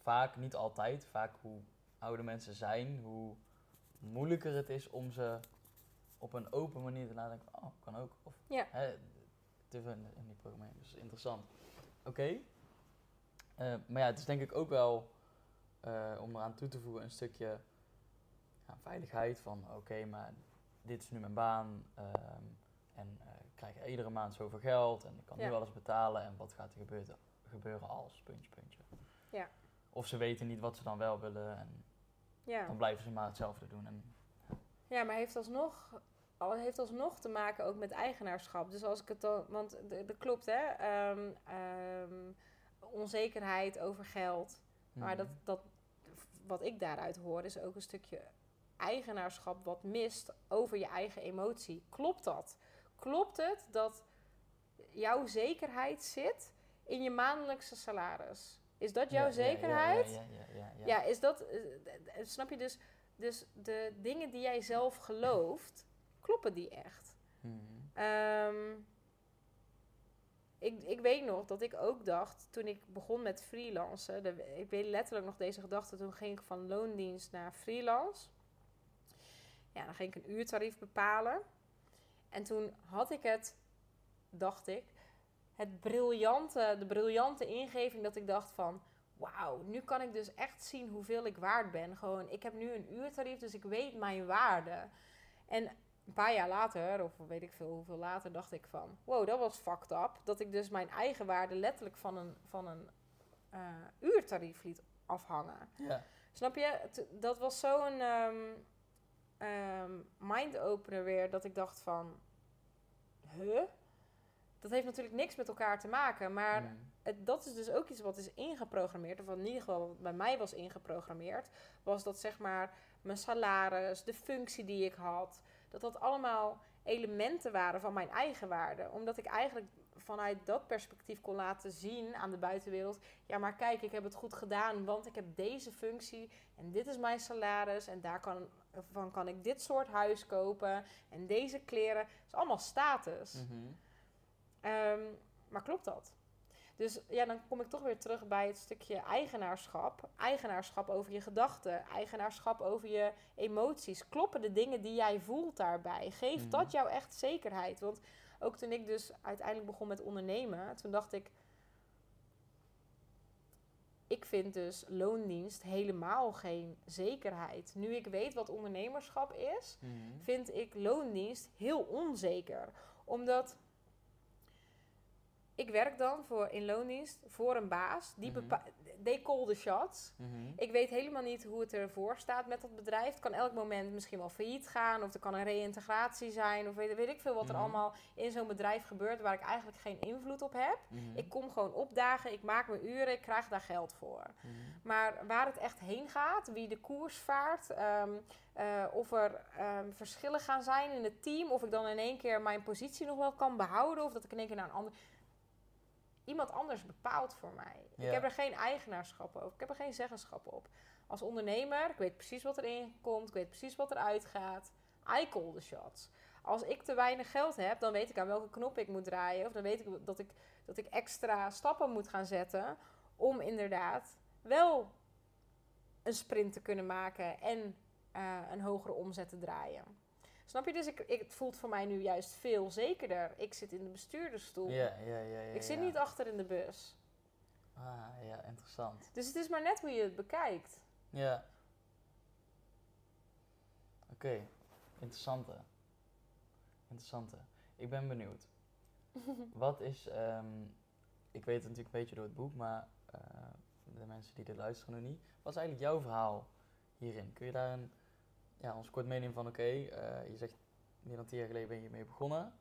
vaak, niet altijd, vaak hoe oude mensen zijn, hoe moeilijker het is om ze op een open manier te laten denken oh, kan ook. Of, Ja. Hè, te veel in, die programmering, dus interessant. Oké. Eh, maar ja, het is denk ik ook wel, eh, om eraan toe te voegen, een stukje ja, veiligheid van, oké, maar dit is nu mijn baan ehm, en eh, ik krijg iedere maand zoveel geld en ik kan Ja. nu alles betalen en wat gaat er gebeuren, gebeuren als, puntje, puntje. Ja. Of ze weten niet wat ze dan wel willen en Ja. dan blijven ze maar hetzelfde doen. En, Ja, maar heeft alsnog, al heeft alsnog te maken ook met eigenaarschap. Dus als ik het dan, want dat klopt hè, Ehm, ehm, onzekerheid over geld. Maar dat, Mhm. dat, wat ik daaruit hoor is ook een stukje eigenaarschap wat mist over je eigen emotie. Klopt dat? Klopt het dat jouw zekerheid zit in je maandelijkse salaris? Is dat jouw Ja, zekerheid? Ja, ja, ja, ja, ja. Ja, is dat, eh, d- d- snap je dus, dus de dingen die jij zelf gelooft, kloppen die echt? Ehm, ik, ik weet nog dat ik ook dacht, toen ik begon met freelancen, ik weet letterlijk nog deze gedachte, toen ging ik van loondienst naar freelance. Ja, dan ging ik een uurtarief bepalen. En toen had ik het, dacht ik, het briljante, de briljante ingeving dat ik dacht van, wauw, nu kan ik dus echt zien hoeveel ik waard ben. Gewoon, ik heb nu een uurtarief, dus ik weet mijn waarde. En een paar jaar later, of weet ik veel hoeveel later, dacht ik van... Wow, dat was fucked up. Dat ik dus mijn eigen waarde letterlijk van een, van een eh, uurtarief liet afhangen. Ja. Snap je? Dat was zo'n ehm, mind-opener weer, dat ik dacht van... Huh? Dat heeft natuurlijk niks met elkaar te maken, maar het, dat is dus ook iets wat is ingeprogrammeerd, of in ieder geval wat bij mij was ingeprogrammeerd, was dat zeg maar mijn salaris, de functie die ik had, dat dat allemaal elementen waren van mijn eigen waarde. Omdat ik eigenlijk vanuit dat perspectief kon laten zien aan de buitenwereld, ja maar kijk, ik heb het goed gedaan, want ik heb deze functie en dit is mijn salaris en daarvan kan ik dit soort huis kopen en deze kleren. Het is allemaal status. Mhm. Ehm, maar klopt dat? Dus ja, dan kom ik toch weer terug bij het stukje eigenaarschap. Eigenaarschap over je gedachten, eigenaarschap over je emoties. Kloppen de dingen die jij voelt daarbij? Geeft Mhm. dat jou echt zekerheid? Want ook toen ik dus uiteindelijk begon met ondernemen, toen dacht ik. Ik vind dus loondienst helemaal geen zekerheid. Nu ik weet wat ondernemerschap is, Mhm. vind ik loondienst heel onzeker. Omdat ik werk dan voor, in loondienst voor een baas. Die Mhm. bepa- they call the shots. Mhm. Ik weet helemaal niet hoe het ervoor staat met dat bedrijf. Het kan elk moment misschien wel failliet gaan. Of er kan een reïntegratie zijn. Of weet, weet ik veel wat er Mhm. allemaal in zo'n bedrijf gebeurt... waar ik eigenlijk geen invloed op heb. Mhm. Ik kom gewoon opdagen, ik maak mijn uren, ik krijg daar geld voor. Maar waar het echt heen gaat, wie de koers vaart, ehm, eh, of er ehm, verschillen gaan zijn in het team, of ik dan in één keer mijn positie nog wel kan behouden, of dat ik in één keer naar een ander. Iemand anders bepaalt voor mij. Ja. Ik heb er geen eigenaarschap op, ik heb er geen zeggenschap op. Als ondernemer, ik weet precies wat erin komt, ik weet precies wat eruit gaat. I call the shots. Als ik te weinig geld heb, dan weet ik aan welke knop ik moet draaien. Of dan weet ik dat ik, dat ik extra stappen moet gaan zetten om inderdaad wel een sprint te kunnen maken en eh, een hogere omzet te draaien. Snap je? Dus ik, ik, het voelt voor mij nu juist veel zekerder. Ik zit in de bestuurdersstoel. Ja, ja, ja, ja. ik zit ja. niet achter in de bus. Ah, ja, interessant. Dus het is maar net hoe je het bekijkt. Ja. Oké, interessante. Interessante. Ik ben benieuwd. Wat is, ehm, ik weet het natuurlijk een beetje door het boek, maar eh, de mensen die dit luisteren nog niet. Wat is eigenlijk jouw verhaal hierin? Kun je daar een, ja, ons kort meenemen van, oké, eh, je zegt meer dan tien jaar geleden ben je mee begonnen.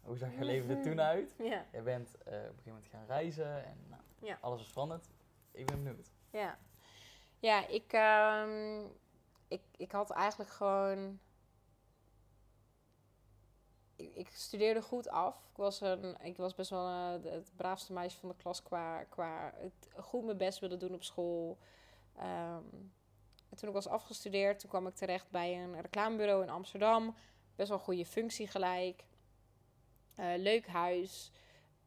Hoe zag je leven er toen uit? Ja. Je bent eh, op een gegeven moment gaan reizen en nou, Ja. alles is veranderd. Ik ben benieuwd. Ja, ja ik, ehm, ik, ik had eigenlijk gewoon. Ik, studeerde goed af. Ik was, een, ik was best wel eh, het braafste meisje van de klas qua, qua het goed mijn best willen doen op school. Ehm, en toen ik was afgestudeerd, toen kwam ik terecht bij een reclamebureau in Amsterdam. Best wel goede functie gelijk. Eh, leuk huis.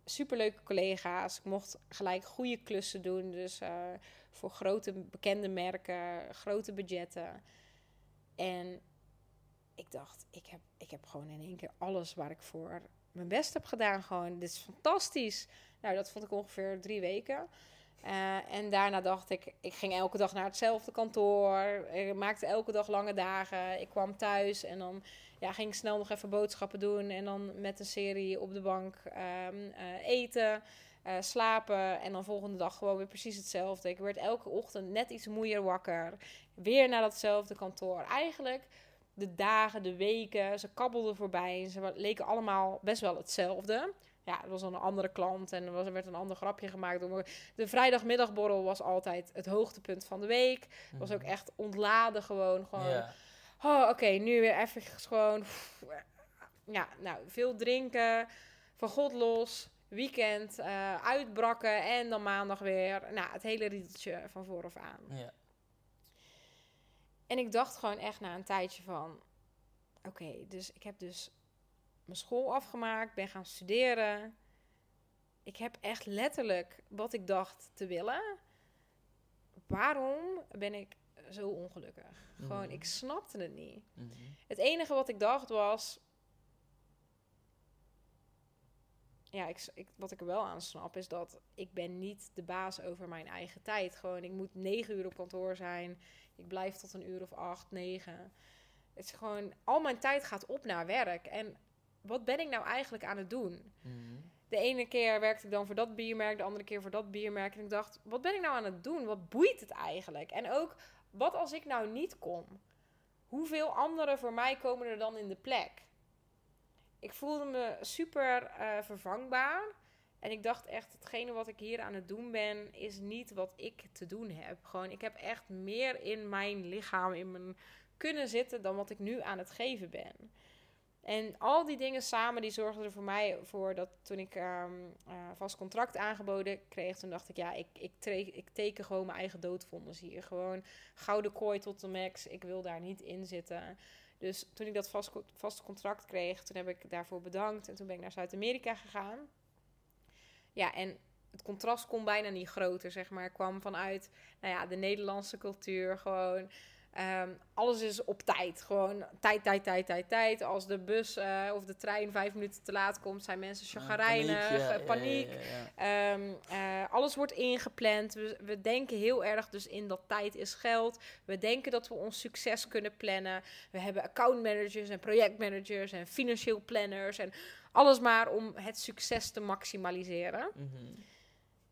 Superleuke collega's. Ik mocht gelijk goede klussen doen. Dus eh, voor grote bekende merken, grote budgetten. En ik dacht, ik heb, ik heb gewoon in één keer alles waar ik voor mijn best heb gedaan. Gewoon, dit is fantastisch. Nou, dat vond ik ongeveer drie weken. Eh, en daarna dacht ik, ik ging elke dag naar hetzelfde kantoor. Ik maakte elke dag lange dagen. Ik kwam thuis en dan ja, ging ik snel nog even boodschappen doen. En dan met een serie op de bank ehm, eh, eten, eh, slapen. En dan volgende dag gewoon weer precies hetzelfde. Ik werd elke ochtend net iets moeier wakker. Weer naar datzelfde kantoor. Eigenlijk de dagen, de weken, ze kabbelden voorbij. Ze leken allemaal best wel hetzelfde. Ja, het was dan een andere klant en er was- er werd een ander grapje gemaakt. door. De vrijdagmiddagborrel was altijd het hoogtepunt van de week. Het was ook echt ontladen gewoon. gewoon. Oh, oké, nu weer even gewoon. Ja, nou, veel drinken, van God los, weekend, eh, uitbrakken en dan maandag weer. Nou, het hele riedeltje van vooraf aan. En ik dacht gewoon echt na een tijdje van... Oké, dus ik heb dus mijn school afgemaakt, ben gaan studeren. Ik heb echt letterlijk wat ik dacht te willen. Waarom ben ik zo ongelukkig? Gewoon, Mhm. ik snapte het niet. Mhm. Het enige wat ik dacht was. Ja, ik, ik, wat ik er wel aan snap is dat ik ben niet de baas over mijn eigen tijd. Gewoon, ik moet negen uur op kantoor zijn. Ik blijf tot een uur of acht, negen. Het is gewoon, al mijn tijd gaat op naar werk. En wat ben ik nou eigenlijk aan het doen? Mhm. De ene keer werkte ik dan voor dat biermerk, de andere keer voor dat biermerk. En ik dacht, wat ben ik nou aan het doen? Wat boeit het eigenlijk? En ook, wat als ik nou niet kom? Hoeveel anderen voor mij komen er dan in de plek? Ik voelde me super eh, vervangbaar. En ik dacht echt, hetgene wat ik hier aan het doen ben, is niet wat ik te doen heb. Gewoon, ik heb echt meer in mijn lichaam, in mijn kunnen zitten dan wat ik nu aan het geven ben. En al die dingen samen, die zorgden er voor mij voor dat toen ik ehm eh, vast contract aangeboden kreeg, toen dacht ik, ja, ik, ik, ik teken gewoon mijn eigen doodvonnis hier. Gewoon gouden kooi tot de max, ik wil daar niet in zitten. Dus toen ik dat vast, vaste contract kreeg, toen heb ik daarvoor bedankt en toen ben ik naar Zuid-Amerika gegaan. Ja, en het contrast kon bijna niet groter, zeg maar. Kwam vanuit nou ja, de Nederlandse cultuur gewoon. Ehm, alles is op tijd. Gewoon tijd, tijd, tijd, tijd, tijd. Als de bus eh, of de trein vijf minuten te laat komt, zijn mensen chagrijnig, Paniek, ja, eh, paniek. ja, ja, ja. Ehm, eh, alles wordt ingepland. We, we denken heel erg dus in dat tijd is geld. We denken dat we ons succes kunnen plannen. We hebben accountmanagers en projectmanagers en financieel planners. En alles maar om het succes te maximaliseren. Mhm.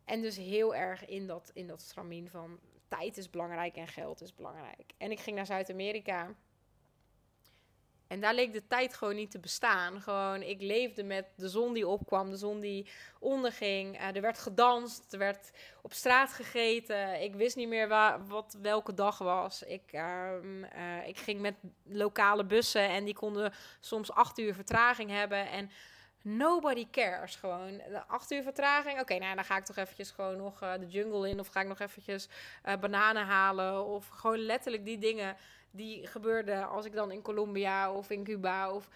En dus heel erg in dat, in dat stramien van tijd is belangrijk en geld is belangrijk. En ik ging naar Zuid-Amerika. En daar leek de tijd gewoon niet te bestaan. Gewoon, ik leefde met de zon die opkwam, de zon die onderging. Eh, er werd gedanst, er werd op straat gegeten. Ik wist niet meer wat welke dag was. Ik, ehm, eh, ik ging met lokale bussen en die konden soms acht uur vertraging hebben. En Nobody cares. Gewoon de acht uur vertraging. Oké, nou dan ga ik toch eventjes gewoon nog eh, de jungle in. Of ga ik nog eventjes eh, bananen halen. Of gewoon letterlijk die dingen die gebeurden als ik dan in Colombia of in Cuba. Of...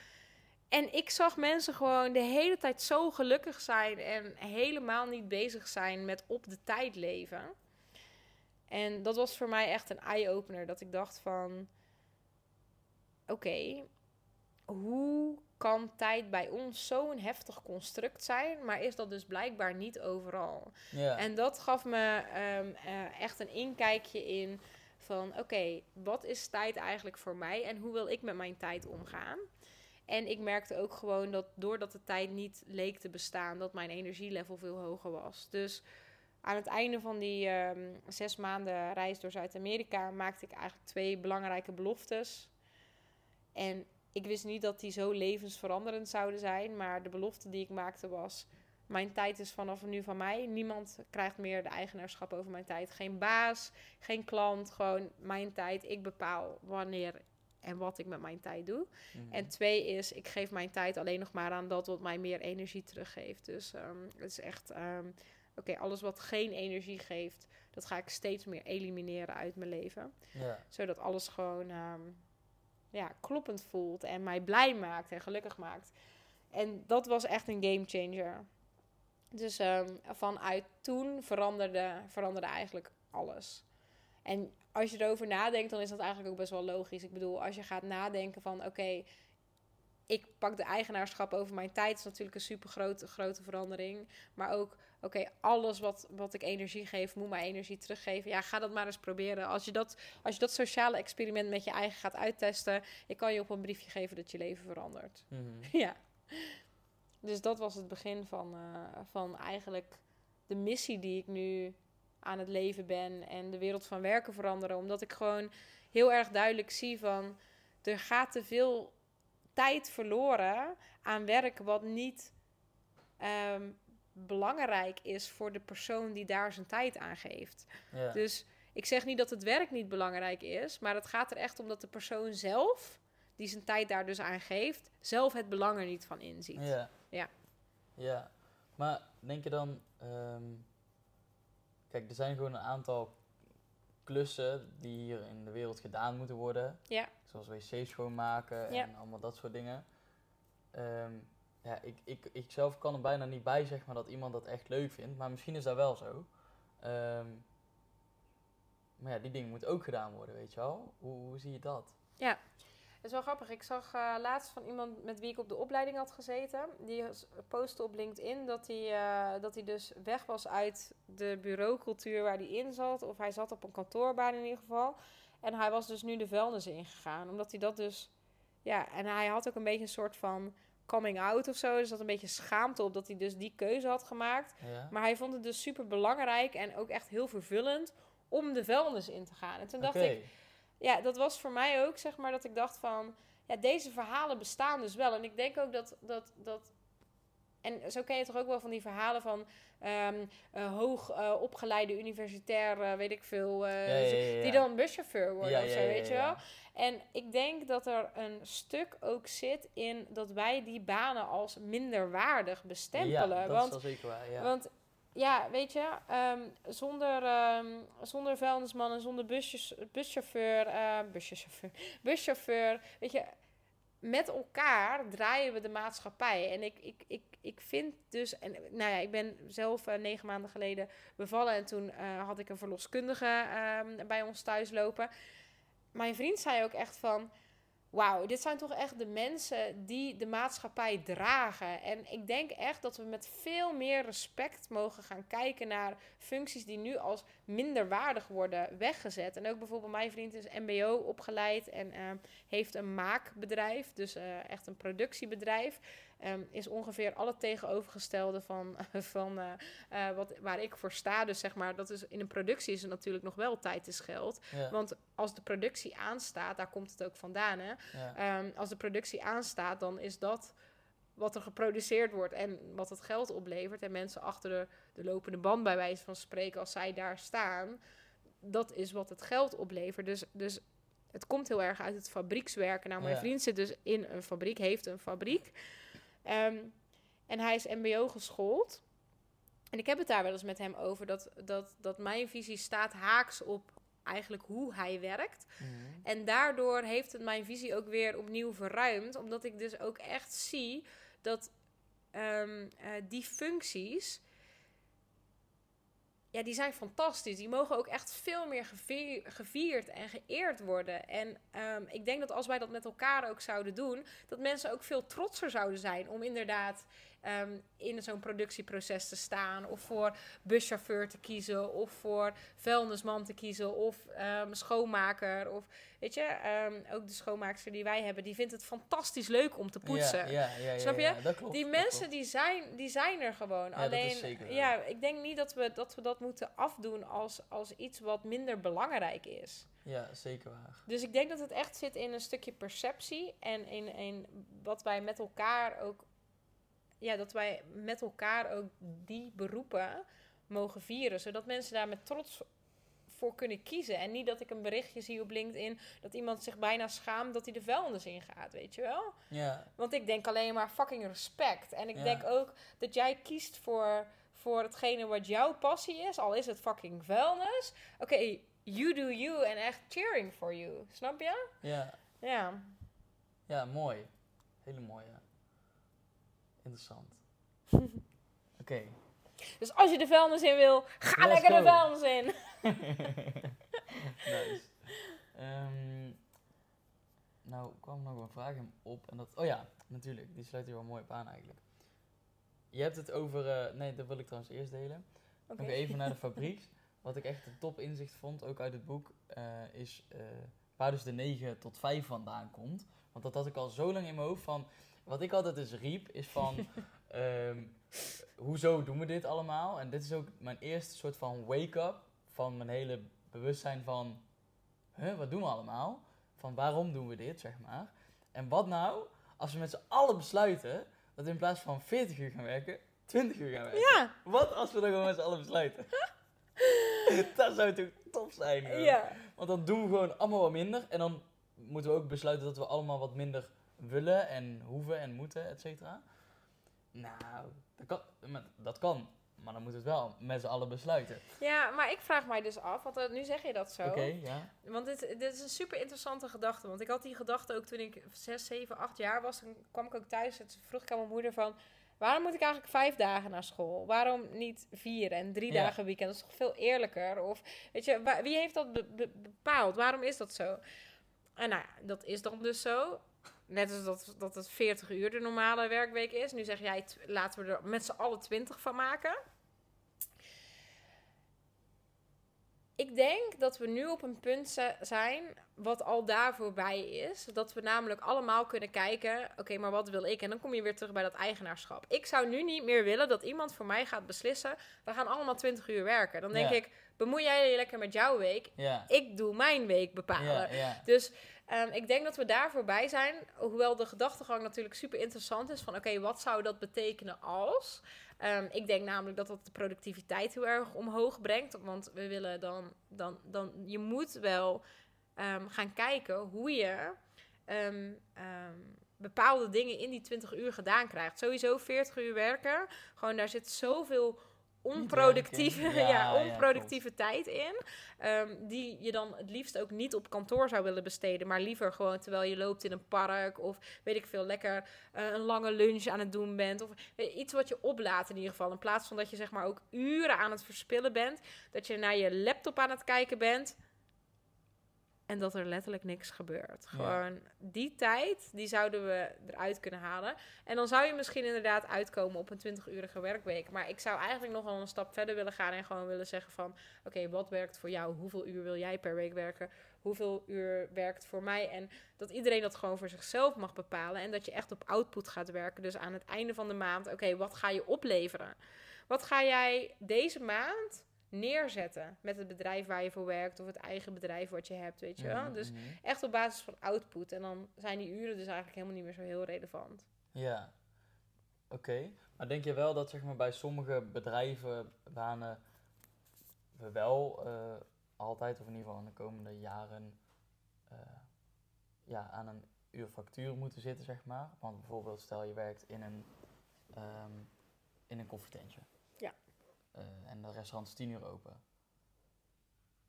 En ik zag mensen gewoon de hele tijd zo gelukkig zijn. En helemaal niet bezig zijn met op de tijd leven. En dat was voor mij echt een eye-opener. Dat ik dacht van... Oké, hoe kan tijd bij ons zo'n heftig construct zijn, maar is dat dus blijkbaar niet overal. En dat gaf me ehm, eh, echt een inkijkje in van oké, wat is tijd eigenlijk voor mij en hoe wil ik met mijn tijd omgaan? En ik merkte ook gewoon dat doordat de tijd niet leek te bestaan, dat mijn energielevel veel hoger was. Dus aan het einde van die ehm, zes maanden reis door Zuid-Amerika maakte ik eigenlijk twee belangrijke beloftes. En ik wist niet dat die zo levensveranderend zouden zijn, maar de belofte die ik maakte was: mijn tijd is vanaf nu van mij. Niemand krijgt meer de eigenaarschap over mijn tijd. Geen baas, geen klant, gewoon mijn tijd. Ik bepaal wanneer en wat ik met mijn tijd doe. Mhm. En twee is, ik geef mijn tijd alleen nog maar aan dat wat mij meer energie teruggeeft. Dus ehm, het is echt, ehm, oké, alles wat geen energie geeft, dat ga ik steeds meer elimineren uit mijn leven. ja. Zodat alles gewoon ehm, ja, kloppend voelt en mij blij maakt en gelukkig maakt. En dat was echt een game changer. Dus ehm, vanuit toen veranderde, veranderde eigenlijk alles. En als je erover nadenkt, dan is dat eigenlijk ook best wel logisch. Ik bedoel, als je gaat nadenken van oké, ik pak de eigenaarschap over mijn tijd, is natuurlijk een super grote, grote verandering. Maar ook, oké, alles wat, wat ik energie geef, moet mij energie teruggeven. Ja, ga dat maar eens proberen. Als je dat, als je dat sociale experiment met je eigen gaat uittesten, ik kan je op een briefje geven dat je leven verandert. Mhm. Ja. Dus dat was het begin van, eh, van eigenlijk de missie die ik nu aan het leven ben en de wereld van werken veranderen. Omdat ik gewoon heel erg duidelijk zie van er gaat te veel tijd verloren aan werk wat niet ehm, belangrijk is voor de persoon die daar zijn tijd aan geeft. ja. Dus ik zeg niet dat het werk niet belangrijk is, maar het gaat er echt om dat de persoon zelf, die zijn tijd daar dus aan geeft, zelf het belang er niet van inziet. Ja. Ja. Ja. Maar denk je dan... ehm, kijk, er zijn gewoon een aantal klussen die hier in de wereld gedaan moeten worden. Ja. Zoals wc's schoonmaken Ja. en allemaal dat soort dingen. Ehm, ja, ik, ik, ik zelf kan er bijna niet bij, zeg maar, dat iemand dat echt leuk vindt. Maar misschien is dat wel zo. Ehm, maar ja, die dingen moeten ook gedaan worden, weet je wel. Hoe, hoe zie je dat? Het is wel grappig. Ik zag eh, laatst van iemand met wie ik op de opleiding had gezeten. Die postte op LinkedIn dat hij, eh, dat hij dus weg was uit de bureaucultuur waar hij in zat. Of hij zat op een kantoorbaan in ieder geval. En hij was dus nu de vuilnis ingegaan. Omdat hij dat dus... Ja, en hij had ook een beetje een soort van coming out of zo. Dus dat een beetje schaamte op dat hij dus die keuze had gemaakt. Ja? Maar hij vond het dus super belangrijk en ook echt heel vervullend om de vuilnis in te gaan. En toen dacht ik, ja, dat was voor mij ook, zeg maar, dat ik dacht van... Ja, deze verhalen bestaan dus wel. En ik denk ook dat... dat, dat en zo ken je toch ook wel van die verhalen van... ehm eh, hoog eh, opgeleide universitair, eh, weet ik veel... Ja, ja, ja, ja. Die dan buschauffeur worden Ja, of zo, weet je wel? En ik denk dat er een stuk ook zit in dat wij die banen als minder waardig bestempelen. Ja, dat want is wel zeker waar, ja. want ja, weet je, ehm, zonder, ehm, zonder vuilnisman en zonder busjes, buschauffeur, buschauffeur, buschauffeur, weet je, met elkaar draaien we de maatschappij. En ik, ik, ik, ik vind dus, en nou ja, ik ben zelf eh, negen maanden geleden bevallen en toen eh, had ik een verloskundige ehm, bij ons thuis lopen. Mijn vriend zei ook echt van, wauw, dit zijn toch echt de mensen die de maatschappij dragen. En ik denk echt dat we met veel meer respect mogen gaan kijken naar functies die nu als minder waardig worden weggezet. En ook bijvoorbeeld mijn vriend is MBO opgeleid en eh, heeft een maakbedrijf, dus eh, echt een productiebedrijf. Ehm, is ongeveer alle tegenovergestelde van, van eh, eh, wat, waar ik voor sta. Dus zeg maar, dat is, in een productie is er natuurlijk nog wel tijd is geld. ja, Want als de productie aanstaat, daar komt het ook vandaan. Hè? ja. Ehm, als de productie aanstaat, dan is dat wat er geproduceerd wordt en wat het geld oplevert. En mensen achter de, de lopende band, bij wijze van spreken, als zij daar staan, dat is wat het geld oplevert. Dus, dus het komt heel erg uit het fabriekswerken. Nou, mijn Ja. vriend zit dus in een fabriek, heeft een fabriek. Ehm, en hij is MBO geschoold. En ik heb het daar wel eens met hem over dat, dat, dat mijn visie staat haaks op eigenlijk hoe hij werkt. Mhm. En daardoor heeft het mijn visie ook weer opnieuw verruimd. Omdat ik dus ook echt zie dat ehm, eh, die functies. Ja, die zijn fantastisch. Die mogen ook echt veel meer gevier- gevierd en geëerd worden. En ehm, ik denk dat als wij dat met elkaar ook zouden doen, dat mensen ook veel trotser zouden zijn om inderdaad ehm, in zo'n productieproces te staan. Of voor buschauffeur te kiezen. Of voor vuilnisman te kiezen. Of ehm, schoonmaker. Of weet je, ehm, ook de schoonmaakster die wij hebben, die vindt het fantastisch leuk om te poetsen. Ja, ja, ja, Snap je? klopt, Die mensen die zijn, die zijn er gewoon. Alleen, zeker ja, ik denk niet dat we, dat we dat moeten afdoen als, als iets wat minder belangrijk is. Ja, zeker waar. Dus ik denk dat het echt zit in een stukje perceptie en in, in wat wij met elkaar ook, ja, dat wij met elkaar ook die beroepen mogen vieren, zodat mensen daar met trots voor kunnen kiezen. En niet dat ik een berichtje zie op LinkedIn dat iemand zich bijna schaamt dat hij de vuilnis ingaat, weet je wel? Ja, Want ik denk alleen maar fucking respect. En ik Ja. denk ook dat jij kiest voor, voor hetgene wat jouw passie is. Al is het fucking vuilnis. Oké, you do you en echt cheering for you. Snap je? ja, Ja. ja, mooi. Hele mooie. Interessant. Oké. Dus als je de vuilnis in wil, ga Let's lekker de vuilnis in. nice. Ehm, nou, kwam nog een vraag op. En dat, oh ja, natuurlijk. Die sluit hier wel mooi op aan eigenlijk. Je hebt het over... eh, nee, dat wil ik trouwens eerst delen. Oké. Nog even naar de fabriek. Wat ik echt een top inzicht vond, ook uit het boek, eh, is eh, waar dus de 9 tot 5 vandaan komt. Want dat had ik al zo lang in mijn hoofd van... Wat ik altijd dus riep, is van... ehm, hoezo doen we dit allemaal? En dit is ook mijn eerste soort van wake-up van mijn hele bewustzijn van... Huh, wat doen we allemaal? Van waarom doen we dit, zeg maar? En wat nou als we met z'n allen besluiten dat we in plaats van 40 uur gaan werken, 20 uur gaan werken? Ja, Wat als we dan gewoon met z'n allen besluiten? dat zou toch top zijn, hoor. ja. Want dan doen we gewoon allemaal wat minder. En dan moeten we ook besluiten dat we allemaal wat minder willen en hoeven en moeten, et cetera. Nou, dat kan, maar dat kan. Maar dan moeten we het wel met z'n allen besluiten. Ja, maar ik vraag mij dus af, want eh, nu zeg je dat zo. Oké, ja. Want dit, dit is een super interessante gedachte. Want ik had die gedachte ook toen ik 6, 7, 8 jaar was. Dan kwam ik ook thuis en toen vroeg ik aan mijn moeder van... Waarom moet ik eigenlijk vijf dagen naar school? Waarom niet vier en drie Ja. dagen weekend? Dat is toch veel eerlijker? Of weet je, wie heeft dat be- be- bepaald? Waarom is dat zo? En nou ja, dat is dan dus zo. Net als dat, dat het 40 uur de normale werkweek is. Nu zeg jij, laten we er met z'n allen 20 van maken. Ik denk dat we nu op een punt zi- zijn wat al daar voorbij is. Dat we namelijk allemaal kunnen kijken, oké, maar wat wil ik? En dan kom je weer terug bij dat eigenaarschap. Ik zou nu niet meer willen dat iemand voor mij gaat beslissen, we gaan allemaal 20 uur werken. Dan denk Ja. ik, bemoei jij je lekker met jouw week. Ja. Ik doe mijn week bepalen. Ja. Dus ehm, ik denk dat we daar voorbij zijn. Hoewel de gedachtegang natuurlijk super interessant is. Van oké, wat zou dat betekenen als? Ehm, ik denk namelijk dat dat de productiviteit heel erg omhoog brengt. Want we willen dan... dan, dan je moet wel ehm, gaan kijken hoe je... bepaalde dingen in die 20 uur gedaan krijgt. Sowieso 40 uur werken. Gewoon daar zit zoveel onproductieve, ja, onproductieve tijd in. Ehm, die je dan het liefst ook niet op kantoor zou willen besteden. Maar liever gewoon terwijl je loopt in een park. Of weet ik veel, lekker eh, een lange lunch aan het doen bent. Of weet je, iets wat je oplaat in ieder geval. In plaats van dat je zeg maar ook uren aan het verspillen bent. Dat je naar je laptop aan het kijken bent. En dat er letterlijk niks gebeurt. Ja. Gewoon die tijd, die zouden we eruit kunnen halen. En dan zou je misschien inderdaad uitkomen op een 20-urige werkweek. Maar ik zou eigenlijk nog wel een stap verder willen gaan en gewoon willen zeggen van... Oké, wat werkt voor jou? Hoeveel uur wil jij per week werken? Hoeveel uur werkt voor mij? En dat iedereen dat gewoon voor zichzelf mag bepalen. En dat je echt op output gaat werken. Dus aan het einde van de maand, oké, wat ga je opleveren? Wat ga jij deze maand neerzetten met het bedrijf waar je voor werkt... of het eigen bedrijf wat je hebt, weet je wel? Mhm, Dus mhm. echt op basis van output. En dan zijn die uren dus eigenlijk helemaal niet meer zo heel relevant. Ja, oké. Maar denk je wel dat zeg maar, bij sommige bedrijven, banen, we wel eh, altijd, of in ieder geval in de komende jaren, eh, ja, aan een uurfactuur moeten zitten, zeg maar? Want bijvoorbeeld, stel je werkt in een, ehm, in een koffietentje. Eh, en de restaurant is 10 uur open.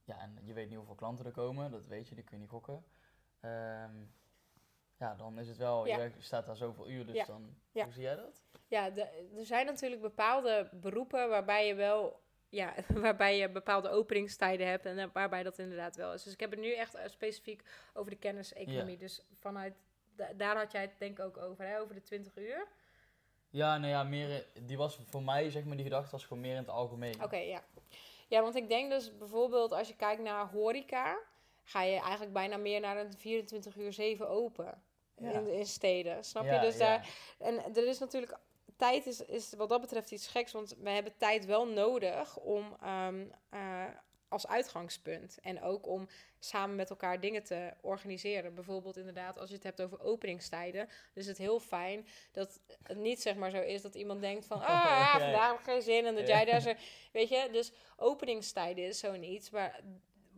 Ja, en je weet niet hoeveel klanten er komen, dat weet je, die kun je niet gokken. Ehm, ja, dan is het wel, Ja. je staat daar zoveel uur, dus Ja. dan, Ja. hoe zie jij dat? Ja, de- er zijn natuurlijk bepaalde beroepen waarbij je wel... Ja, waarbij je bepaalde openingstijden hebt en eh, waarbij dat inderdaad wel is. Dus ik heb het nu echt eh, specifiek over de kenniseconomie. Dus vanuit, da- daar had jij het denk ik ook over, hè? over de 20 uur. Ja, nou ja, meer, die was voor mij, zeg maar, die gedachte was gewoon meer in het algemeen. Oké, ja. Ja, want ik denk dus bijvoorbeeld als je kijkt naar horeca, ga je eigenlijk bijna meer naar een 24 uur 7 open Ja. in, in steden. Snap je? Dus ja. daar, en er is natuurlijk, tijd is, is wat dat betreft iets geks, want we hebben tijd wel nodig om ehm, eh, als uitgangspunt. En ook om samen met elkaar dingen te organiseren. Bijvoorbeeld inderdaad, als je het hebt over openingstijden, is het heel fijn dat het niet zeg maar zo is dat iemand denkt van, ah, ja, vandaag heb ik geen zin en dat jij daar zo, weet je, dus openingstijden is zoiets, maar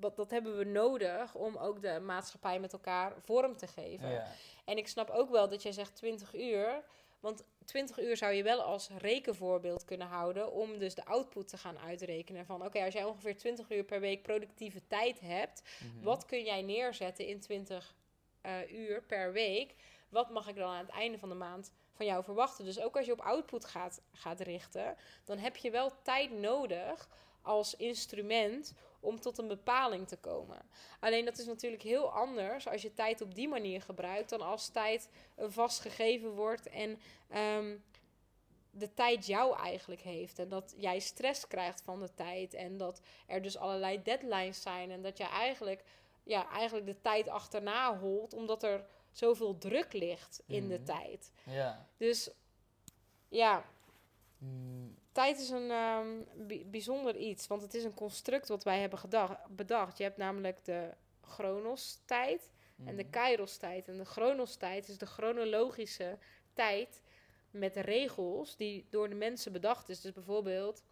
wat, dat hebben we nodig om ook de maatschappij met elkaar vorm te geven. Ja. En ik snap ook wel dat jij zegt 20 uur. Want 20 uur zou je wel als rekenvoorbeeld kunnen houden om dus de output te gaan uitrekenen. Van oké, als jij ongeveer 20 uur per week productieve tijd hebt, Mhm. wat kun jij neerzetten in 20 eh, uur per week? Wat mag ik dan aan het einde van de maand van jou verwachten? Dus ook als je op output gaat, gaat richten, dan heb je wel tijd nodig als instrument om tot een bepaling te komen. Alleen dat is natuurlijk heel anders als je tijd op die manier gebruikt dan als tijd een vast gegeven wordt en ehm, de tijd jou eigenlijk heeft. En dat jij stress krijgt van de tijd en dat er dus allerlei deadlines zijn en dat je eigenlijk, ja, eigenlijk de tijd achterna holt omdat er zoveel druk ligt in de Mhm. tijd. Ja. Dus ja, Mm, Tijd is een ehm, bi- bijzonder iets, want het is een construct wat wij hebben gedacht, bedacht. Je hebt namelijk de chronos-tijd en de mhm. kairos-tijd. En de chronos-tijd is de chronologische tijd met regels die door de mensen bedacht is. Dus bijvoorbeeld,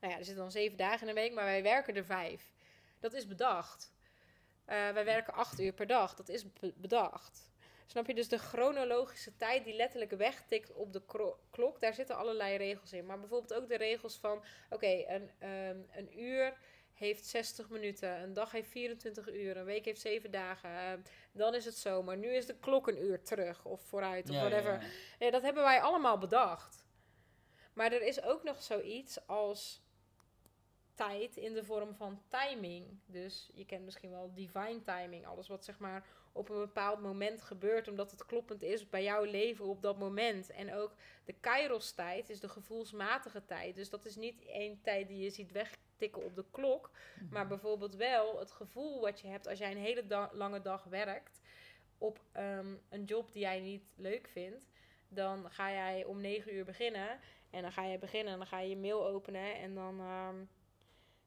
nou ja, er zitten dan zeven dagen in een week, maar wij werken er vijf. Dat is bedacht. Eh, wij werken acht uur per dag. Dat is be- bedacht. Snap je? Dus de chronologische tijd die letterlijk wegtikt op de klok, daar zitten allerlei regels in. Maar bijvoorbeeld ook de regels van, oké, een, ehm, een uur heeft 60 minuten, een dag heeft 24 uur, een week heeft 7 dagen. ehm, dan is het zomer. Nu is de klok een uur terug of vooruit of Ja, ja, whatever. ja. Ja, dat hebben wij allemaal bedacht. Maar er is ook nog zoiets als tijd in de vorm van timing. Dus je kent misschien wel divine timing. Alles wat zeg maar op een bepaald moment gebeurt, omdat het kloppend is bij jouw leven op dat moment. En ook de kairos tijd is de gevoelsmatige tijd. Dus dat is niet één tijd die je ziet wegtikken op de klok. Maar bijvoorbeeld wel het gevoel wat je hebt als jij een hele da- lange dag werkt op ehm, een job die jij niet leuk vindt. Dan ga jij om negen uur beginnen. En dan ga je beginnen en dan ga je je mail openen. En dan ehm,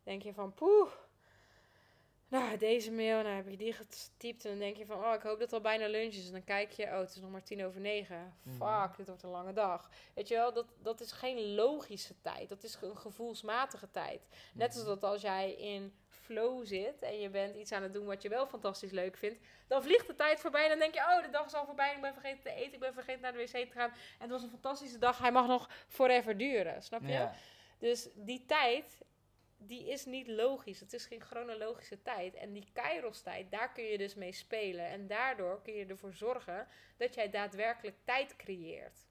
denk je van poeh. Nou, deze mail, nou heb je die getypt. En dan denk je van, oh, ik hoop dat het al bijna lunch is. En dan kijk je, oh, het is nog maar tien over negen. Mhm. Fuck, dit wordt een lange dag. Weet je wel, dat, dat is geen logische tijd. Dat is een gevoelsmatige tijd. Net als Mhm. dat als jij in flow zit en je bent iets aan het doen wat je wel fantastisch leuk vindt, dan vliegt de tijd voorbij en dan denk je, oh, de dag is al voorbij, ik ben vergeten te eten, ik ben vergeten naar de wc te gaan. En het was een fantastische dag, hij mag nog forever duren, snap je? Ja. Dus die tijd, die is niet logisch. Het is geen chronologische tijd. En die kairos-tijd, daar kun je dus mee spelen. En daardoor kun je ervoor zorgen dat jij daadwerkelijk tijd creëert.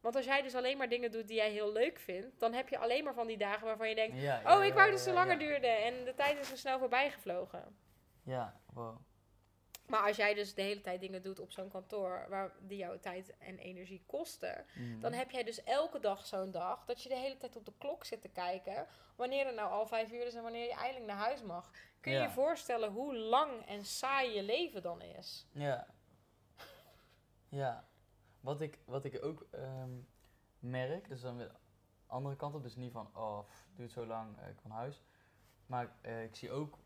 Want als jij dus alleen maar dingen doet die jij heel leuk vindt, dan heb je alleen maar van die dagen waarvan je denkt: Ja, Oh, ik wou dat ze langer ja. duurde en de tijd is er snel voorbij gevlogen. Ja, wow. Maar als jij dus de hele tijd dingen doet op zo'n kantoor waar die jouw tijd en energie kosten, Mhm. dan heb jij dus elke dag zo'n dag dat je de hele tijd op de klok zit te kijken. Wanneer het nou al vijf uur is en wanneer je eindelijk naar huis mag. Kun je Ja. je voorstellen hoe lang en saai je leven dan is? Ja. Ja. Wat ik, wat ik ook ehm, merk, dus dan weer de andere kant op, dus niet van, oh, pff, duurt zo lang, eh, ik van huis. Maar eh, ik zie ook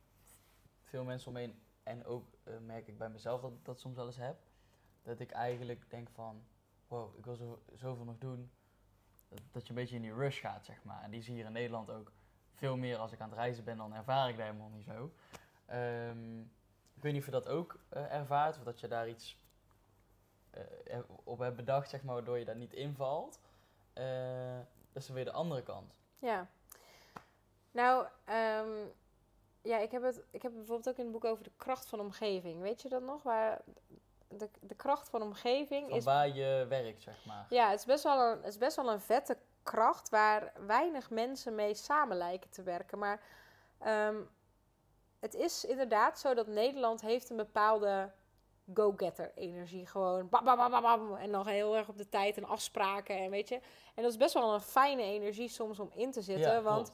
veel mensen omheen en ook eh, merk ik bij mezelf dat ik dat soms wel eens heb. Dat ik eigenlijk denk van, wow, ik wil zo, zoveel nog doen. Dat, je een beetje in die rush gaat, zeg maar. En die zie je hier in Nederland ook veel meer als ik aan het reizen ben, dan ervaar ik dat helemaal niet zo. Ehm, ik weet niet of je dat ook eh, ervaart, of dat je daar iets eh, op hebt bedacht, zeg maar, waardoor je daar niet invalt. Dat is weer de andere kant. Ja. Nou, ehm, ja, ik heb, het, ik heb bijvoorbeeld ook in het boek over de kracht van omgeving. Weet je dat nog? Waar de, de kracht van omgeving Van is waar je werkt, zeg maar. Ja, het is, best wel een, het is best wel een vette kracht waar weinig mensen mee samen lijken te werken. Maar ehm, het is inderdaad zo dat Nederland heeft een bepaalde go-getter energie. Gewoon bam, bam, bam, bam, en dan heel erg op de tijd en afspraken en weet je. En dat is best wel een fijne energie soms om in te zitten, Ja, want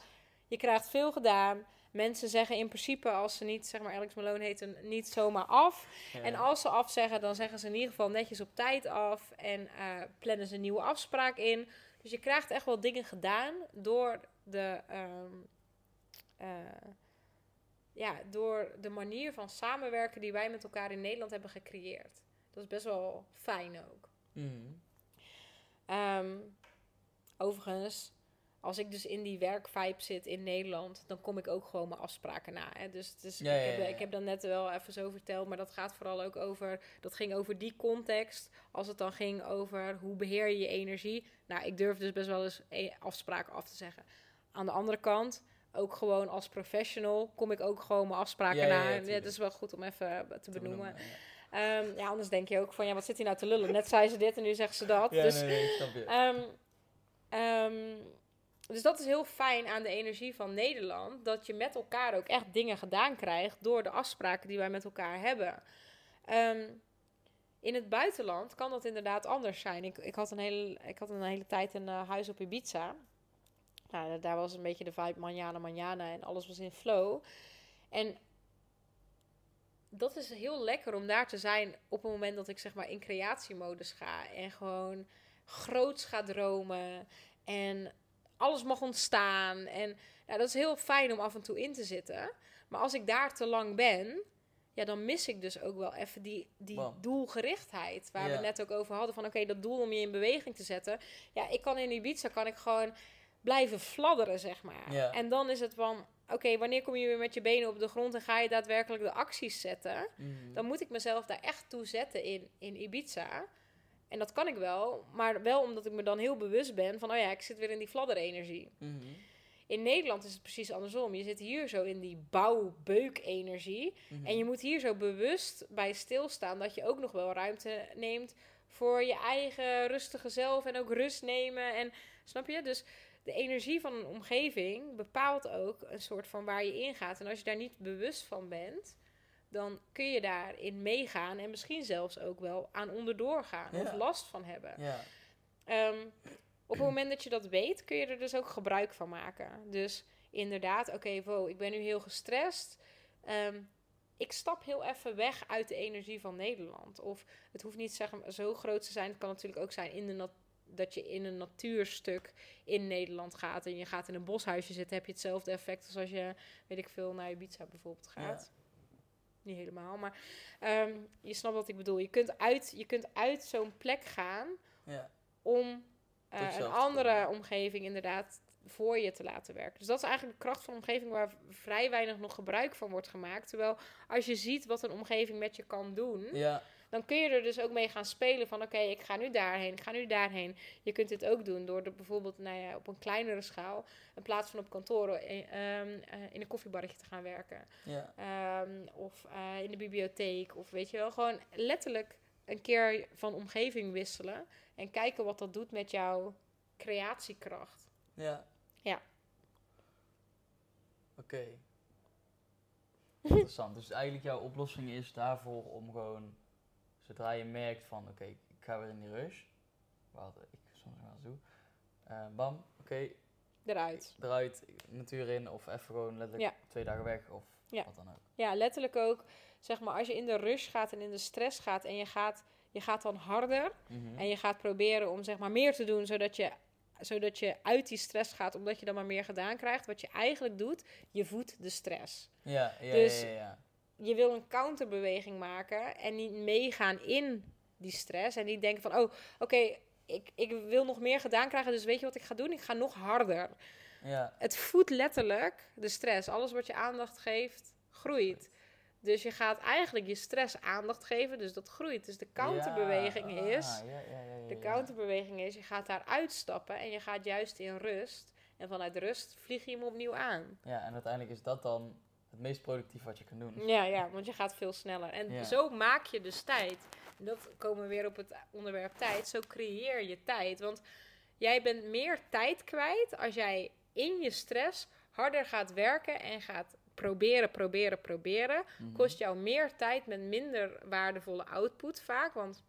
je krijgt veel gedaan. Mensen zeggen in principe, als ze niet, zeg maar, Alex Malone heet, een- niet zomaar af. Ja. En als ze afzeggen, dan zeggen ze in ieder geval netjes op tijd af. En eh, plannen ze een nieuwe afspraak in. Dus je krijgt echt wel dingen gedaan door de, ehm, eh, ja, door de manier van samenwerken die wij met elkaar in Nederland hebben gecreëerd. Dat is best wel fijn ook. Mhm. Ehm, overigens, als ik dus in die werkvibe zit in Nederland, dan kom ik ook gewoon mijn afspraken na. Hè? Dus, dus Ja, ik, heb, ja, ja. ik heb dan net wel even zo verteld, maar dat gaat vooral ook over, dat ging over die context. Als het dan ging over hoe beheer je je energie. Nou, ik durf dus best wel eens e- afspraken af te zeggen. Aan de andere kant, ook gewoon als professional, kom ik ook gewoon mijn afspraken na. tuurlijk. dat is wel goed om even eh, te, Te benoemen. ja. Ehm, ja, anders denk je ook van, ja, wat zit hij nou te lullen? Net zei ze dit en nu zegt ze dat. Dus nee, nee, ik snap je. Ehm, ehm, dus dat is heel fijn aan de energie van Nederland. Dat je met elkaar ook echt dingen gedaan krijgt door de afspraken die wij met elkaar hebben. Ehm, in het buitenland kan dat inderdaad anders zijn. Ik, ik, had, een hele, ik had een hele tijd een eh, huis op Ibiza. Nou, daar was een beetje de vibe manjana manjana en alles was in flow. En dat is heel lekker om daar te zijn op het moment dat ik zeg maar in creatiemodus ga. En gewoon groots ga dromen. En alles mag ontstaan. En ja, dat is heel fijn om af en toe in te zitten. Maar als ik daar te lang ben, ja, dan mis ik dus ook wel even die, die doelgerichtheid. Waar we net ook over hadden. Van oké, dat doel om je in beweging te zetten. Ja, ik kan in Ibiza kan ik gewoon blijven fladderen, zeg maar. En dan is het van, oké, wanneer kom je weer met je benen op de grond en ga je daadwerkelijk de acties zetten? Mhm. Dan moet ik mezelf daar echt toe zetten in, in Ibiza. En dat kan ik wel, maar wel omdat ik me dan heel bewust ben van, oh ja, ik zit weer in die fladderenergie. Mhm. In Nederland is het precies andersom. Je zit hier zo in die bouw-beuk-energie. Mhm. En je moet hier zo bewust bij stilstaan dat je ook nog wel ruimte neemt voor je eigen rustige zelf en ook rust nemen. En snap je? Dus de energie van een omgeving bepaalt ook een soort van waar je ingaat. En als je daar niet bewust van bent, dan kun je daarin meegaan en misschien zelfs ook wel aan onderdoor gaan of Ja. last van hebben. Ja. Ehm, op het moment dat je dat weet, kun je er dus ook gebruik van maken. Dus inderdaad, oké, wow, ik ben nu heel gestrest. Ehm, ik stap heel even weg uit de energie van Nederland. Of het hoeft niet zeg zo groot te zijn. Het kan natuurlijk ook zijn in de nat- dat je in een natuurstuk in Nederland gaat. En je gaat in een boshuisje zitten. Heb je hetzelfde effect als als je, weet ik veel, naar Ibiza bijvoorbeeld gaat. Niet helemaal, maar ehm, je snapt wat ik bedoel. Je kunt uit, je kunt uit zo'n plek gaan Ja. om eh, een andere omgeving inderdaad voor je te laten werken. Dus dat is eigenlijk de kracht van een omgeving waar vrij weinig nog gebruik van wordt gemaakt. Terwijl als je ziet wat een omgeving met je kan doen, Ja. Dan kun je er dus ook mee gaan spelen van oké, ik ga nu daarheen, ik ga nu daarheen. Je kunt dit ook doen door er bijvoorbeeld nou ja, op een kleinere schaal, in plaats van op kantoor, eh, ehm, eh, in een koffiebarretje te gaan werken. Ja. Ehm, of eh, in de bibliotheek. Of weet je wel, gewoon letterlijk een keer van omgeving wisselen. En kijken wat dat doet met jouw creatiekracht. Ja. Ja. Oké. Interessant. Dus eigenlijk jouw oplossing is daarvoor om gewoon, zodra je merkt van, oké, ik ga weer in die rush, wat ik soms wel eens doe, eh, bam, oké, Eruit. eruit, natuur in, of even gewoon letterlijk Ja. twee dagen weg, of Ja. wat dan ook. Ja, letterlijk ook. Zeg maar, als je in de rush gaat en in de stress gaat en je gaat, je gaat dan harder. Mhm. En je gaat proberen om zeg maar meer te doen, zodat je, zodat je uit die stress gaat, omdat je dan maar meer gedaan krijgt. Wat je eigenlijk doet, je voedt de stress. Ja, ja, Dus- ja, ja, ja. Je wil een counterbeweging maken en niet meegaan in die stress. En niet denken van, oh, oké, ik, ik wil nog meer gedaan krijgen, dus weet je wat ik ga doen? Ik ga nog harder. Ja, Het voedt letterlijk de stress. Alles wat je aandacht geeft, groeit. Dus je gaat eigenlijk je stress aandacht geven, dus dat groeit. Dus de counterbeweging Ja, is... ah, ja, ja, De counterbeweging is, je gaat daar uitstappen en je gaat juist in rust. En vanuit rust vlieg je hem opnieuw aan. Ja, en uiteindelijk is dat dan het meest productief wat je kan doen. Ja, ja, want je gaat veel sneller. En Ja. zo maak je dus tijd. En dat komen we weer op het onderwerp tijd. Zo creëer je tijd. Want jij bent meer tijd kwijt als jij in je stress harder gaat werken en gaat proberen, proberen, proberen, Mhm. kost jou meer tijd met minder waardevolle output vaak. Want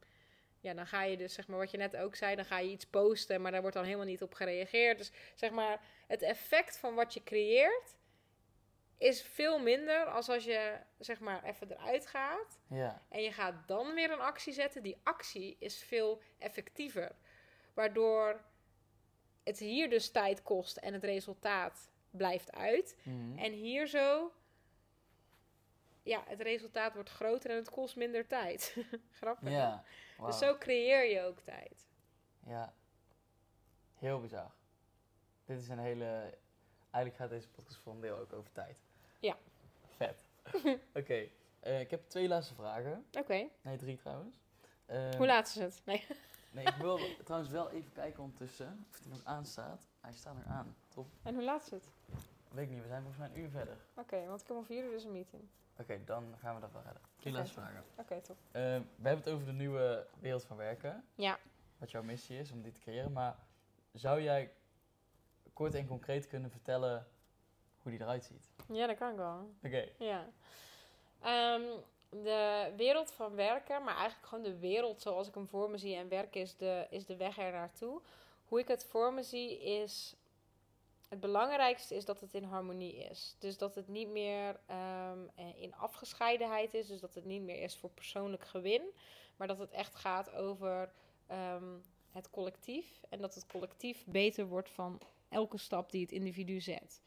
ja, dan ga je dus, zeg maar, wat je net ook zei, dan ga je iets posten, maar daar wordt dan helemaal niet op gereageerd. Dus zeg maar, het effect van wat je creëert is veel minder als als je, zeg maar, even eruit gaat. Ja, En je gaat dan weer een actie zetten. Die actie is veel effectiever. Waardoor het hier dus tijd kost en het resultaat blijft uit. Mhm. En hier zo, ja, het resultaat wordt groter en het kost minder tijd. Grappig. ja. Dus zo creëer je ook tijd. Ja. Heel bizar. Dit is een hele... Eigenlijk gaat deze podcast voor een deel ook over tijd. Ja. Vet. Oké, eh, ik heb twee laatste vragen. Oké, Nee, drie trouwens. Ehm, hoe laat is het? Nee. Nee, ik wil trouwens wel even kijken ondertussen of hij nog aanstaat. Hij staat er aan. Top. En hoe laat is het? Weet ik niet, we zijn volgens mij een uur verder. Oké, want ik heb om vier uur dus een meeting. Oké, dan gaan we dat wel redden. Drie laatste vragen. Oké, top. Eh, we hebben het over de nieuwe wereld van werken. Ja. Wat jouw missie is om die te creëren. Maar zou jij kort en concreet kunnen vertellen hoe die eruit ziet? Ja, dat kan ik wel. Oké. Ja. Ehm, de wereld van werken, maar eigenlijk gewoon de wereld zoals ik hem voor me zie en werken is de, is de weg er naartoe. Hoe ik het voor me zie is. Het belangrijkste is dat het in harmonie is. Dus dat het niet meer ehm, eh, in afgescheidenheid is. Dus dat het niet meer is voor persoonlijk gewin. Maar dat het echt gaat over ehm, het collectief. En dat het collectief beter wordt van elke stap die het individu zet.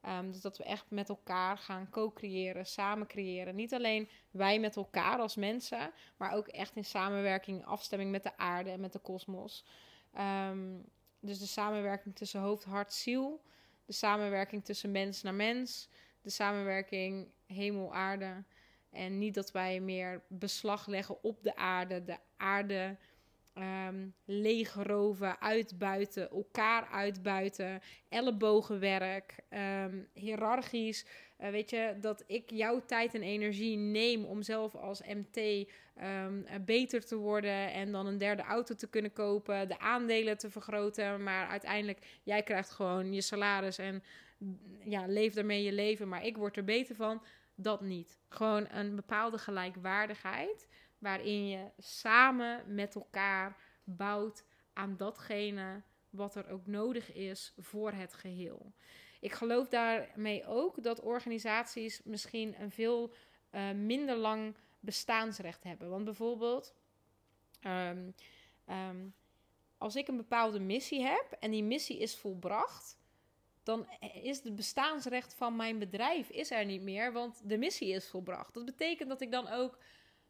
Ehm, dus dat we echt met elkaar gaan co-creëren, samen creëren. Niet alleen wij met elkaar als mensen, maar ook echt in samenwerking, afstemming met de aarde en met de kosmos. Ehm, dus de samenwerking tussen hoofd, hart, ziel. De samenwerking tussen mens naar mens. De samenwerking hemel, aarde. En niet dat wij meer beslag leggen op de aarde. De aarde ehm leegroven, uitbuiten, elkaar uitbuiten ellebogenwerk, ehm hiërarchisch. Eh, weet je, dat ik jouw tijd en energie neem om zelf als MT ehm, eh, beter te worden en dan een derde auto te kunnen kopen, de aandelen te vergroten, maar uiteindelijk jij krijgt gewoon je salaris en mm, ja, leef daarmee je leven, maar ik word er beter van. Dat niet. Gewoon een bepaalde gelijkwaardigheid waarin je samen met elkaar bouwt aan datgene wat er ook nodig is voor het geheel. Ik geloof daarmee ook dat organisaties misschien een veel eh, minder lang bestaansrecht hebben. Want bijvoorbeeld, ehm, ehm, als ik een bepaalde missie heb en die missie is volbracht, dan is het bestaansrecht van mijn bedrijf is er niet meer, want de missie is volbracht. Dat betekent dat ik dan ook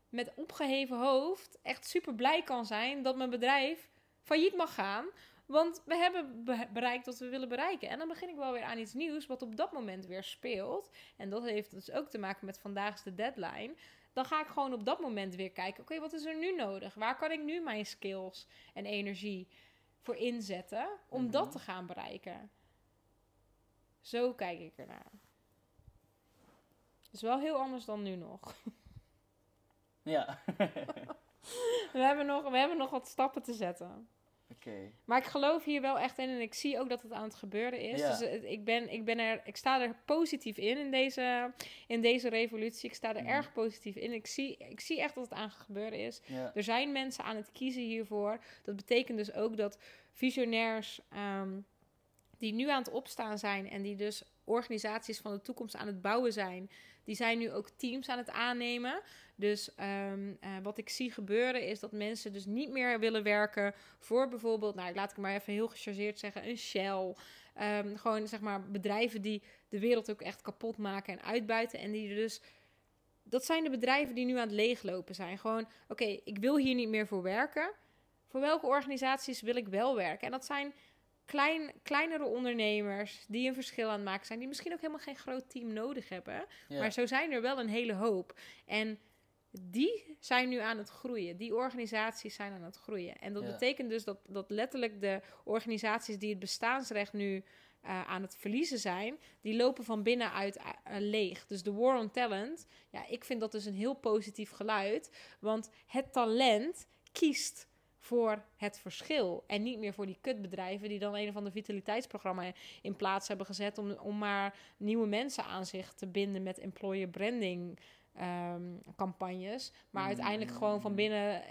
met opgeheven hoofd echt super blij kan zijn dat mijn bedrijf failliet mag gaan. Want we hebben be- bereikt wat we willen bereiken. En dan begin ik wel weer aan iets nieuws wat op dat moment weer speelt. En dat heeft dus ook te maken met vandaag is de deadline. Dan ga ik gewoon op dat moment weer kijken. Oké, wat is er nu nodig? Waar kan ik nu mijn skills en energie voor inzetten om Mhm. dat te gaan bereiken? Zo kijk ik ernaar. is wel heel anders dan nu nog. Ja. We hebben nog, we hebben nog wat stappen te zetten. Oké. Maar ik geloof hier wel echt in en ik zie ook dat het aan het gebeuren is. Ja. Dus het- ik, ben, ik, ben er, ik sta er positief in, in deze, in deze revolutie. Ik sta er Mhm. erg positief in. Ik zie, ik zie echt dat het aan het gebeuren is. Ja. Er zijn mensen aan het kiezen hiervoor. Dat betekent dus ook dat visionairs ehm, die nu aan het opstaan zijn en die dus organisaties van de toekomst aan het bouwen zijn, die zijn nu ook teams aan het aannemen. Dus ehm, eh, wat ik zie gebeuren is dat mensen dus niet meer willen werken voor bijvoorbeeld, nou laat ik maar even heel gechargeerd zeggen, een Shell. Ehm, gewoon zeg maar bedrijven die de wereld ook echt kapot maken en uitbuiten. En die dus dat zijn de bedrijven die nu aan het leeglopen zijn. Gewoon, oké, ik wil hier niet meer voor werken. Voor welke organisaties wil ik wel werken? En dat zijn klein, kleinere ondernemers die een verschil aan het maken zijn. Die misschien ook helemaal geen groot team nodig hebben. Ja. Maar zo zijn er wel een hele hoop. En die zijn nu aan het groeien. Die organisaties zijn aan het groeien. En dat Ja. betekent dus dat, dat letterlijk de organisaties die het bestaansrecht nu eh, aan het verliezen zijn, die lopen van binnenuit eh, leeg. Dus de war on talent, ja, ik vind dat dus een heel positief geluid. Want het talent kiest voor het verschil. En niet meer voor die kutbedrijven die dan een of ander vitaliteitsprogramma in plaats hebben gezet om, om maar nieuwe mensen aan zich te binden met employer branding ehm, campagnes. Maar uiteindelijk gewoon van binnen eh,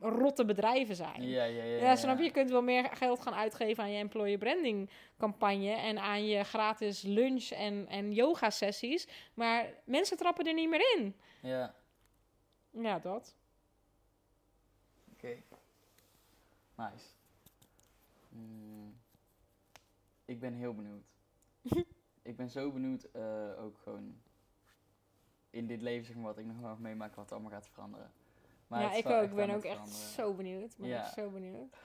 rotte bedrijven zijn. Ja, ja, ja. Ja, snap je? Je kunt wel meer geld gaan uitgeven aan je employer branding campagne en aan je gratis lunch en, en yoga sessies. Maar mensen trappen er niet meer in. Ja, Ja, dat. oké. Nice. Hmm. Ik ben heel benieuwd. ik ben zo benieuwd eh, ook gewoon in dit leven, zeg maar, wat ik nog mag meemaken, wat allemaal gaat veranderen. Maar ja, ik wel ook. Ik ben ook echt veranderen. zo benieuwd. Ik ben Ja. echt zo benieuwd.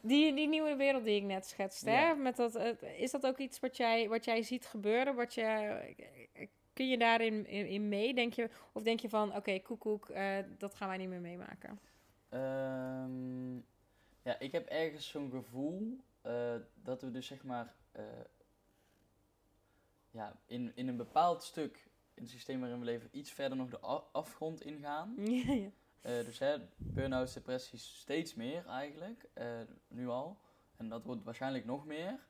Die, die nieuwe wereld die ik net schetste, Ja. hè? Met dat, het- is dat ook iets wat jij, wat jij ziet gebeuren? Wat je, kun je daarin in, in mee, denk je? Of denk je van, oké, koekoek, eh, dat gaan wij niet meer meemaken? Ehm, ja, ik heb ergens zo'n gevoel eh, dat we dus zeg maar eh, ja, in, in een bepaald stuk in het systeem waarin we leven iets verder nog de afgrond ingaan. ja, ja. Eh, dus hè, burn-outs, depressies steeds meer eigenlijk, nu al. En dat wordt waarschijnlijk nog meer.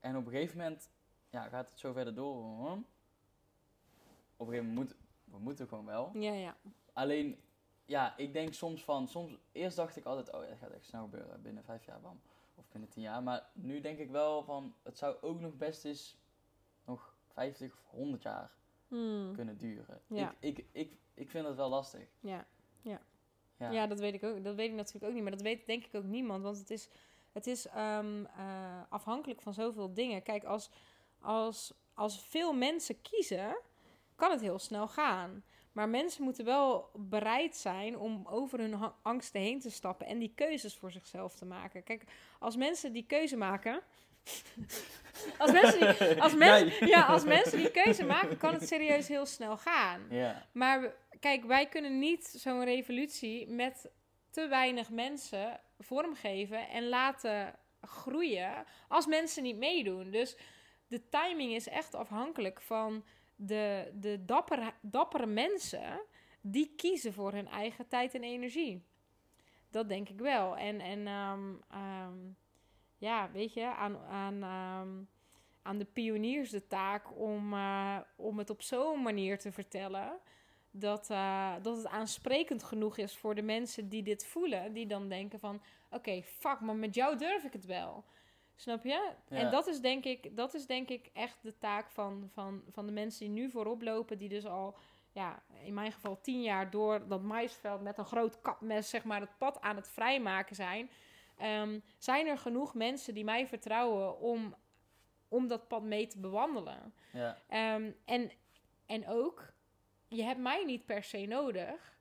En op een gegeven moment ja, gaat het zo verder door. hoor. Op een gegeven moment moet, we moeten gewoon wel. ja, ja. Alleen, ja, ik denk soms van, soms, eerst dacht ik altijd, oh ja, dat gaat echt snel gebeuren, binnen vijf jaar, bam. Of binnen tien jaar. Maar nu denk ik wel van, het zou ook nog best eens nog 50 of 100 jaar Hmm. kunnen duren. Ja. Ik, ik, ik, ik vind dat wel lastig. Ja. Ja. Ja. Ja. dat weet ik ook. Dat weet ik natuurlijk ook niet. Maar dat weet denk ik ook niemand. Want het is, het is ehm, eh, afhankelijk van zoveel dingen. Kijk, als, als, als veel mensen kiezen, kan het heel snel gaan. Maar mensen moeten wel bereid zijn om over hun angsten heen te stappen en die keuzes voor zichzelf te maken. Kijk, als mensen die keuze maken. als, mensen die, als, mensen, ja, als mensen die keuze maken, kan het serieus heel snel gaan. Maar kijk, wij kunnen niet zo'n revolutie met te weinig mensen vormgeven en laten groeien als mensen niet meedoen. Dus de timing is echt afhankelijk van de, de dappere, dappere mensen die kiezen voor hun eigen tijd en energie. Dat denk ik wel. En, en ehm, ehm, ja, weet je, aan, aan, ehm, aan de pioniers de taak om, eh, om het op zo'n manier te vertellen dat, eh, dat het aansprekend genoeg is voor de mensen die dit voelen, die dan denken van, oké, fuck, maar met jou durf ik het wel. Snap je? Ja. En dat is, denk ik, dat is denk ik echt de taak van, van, van de mensen die nu voorop lopen, die dus al, ja, in mijn geval tien jaar door dat maisveld met een groot kapmes, zeg maar, het pad aan het vrijmaken zijn. Ehm, zijn er genoeg mensen die mij vertrouwen om, om dat pad mee te bewandelen? ja, Ehm, en, en ook, je hebt mij niet per se nodig.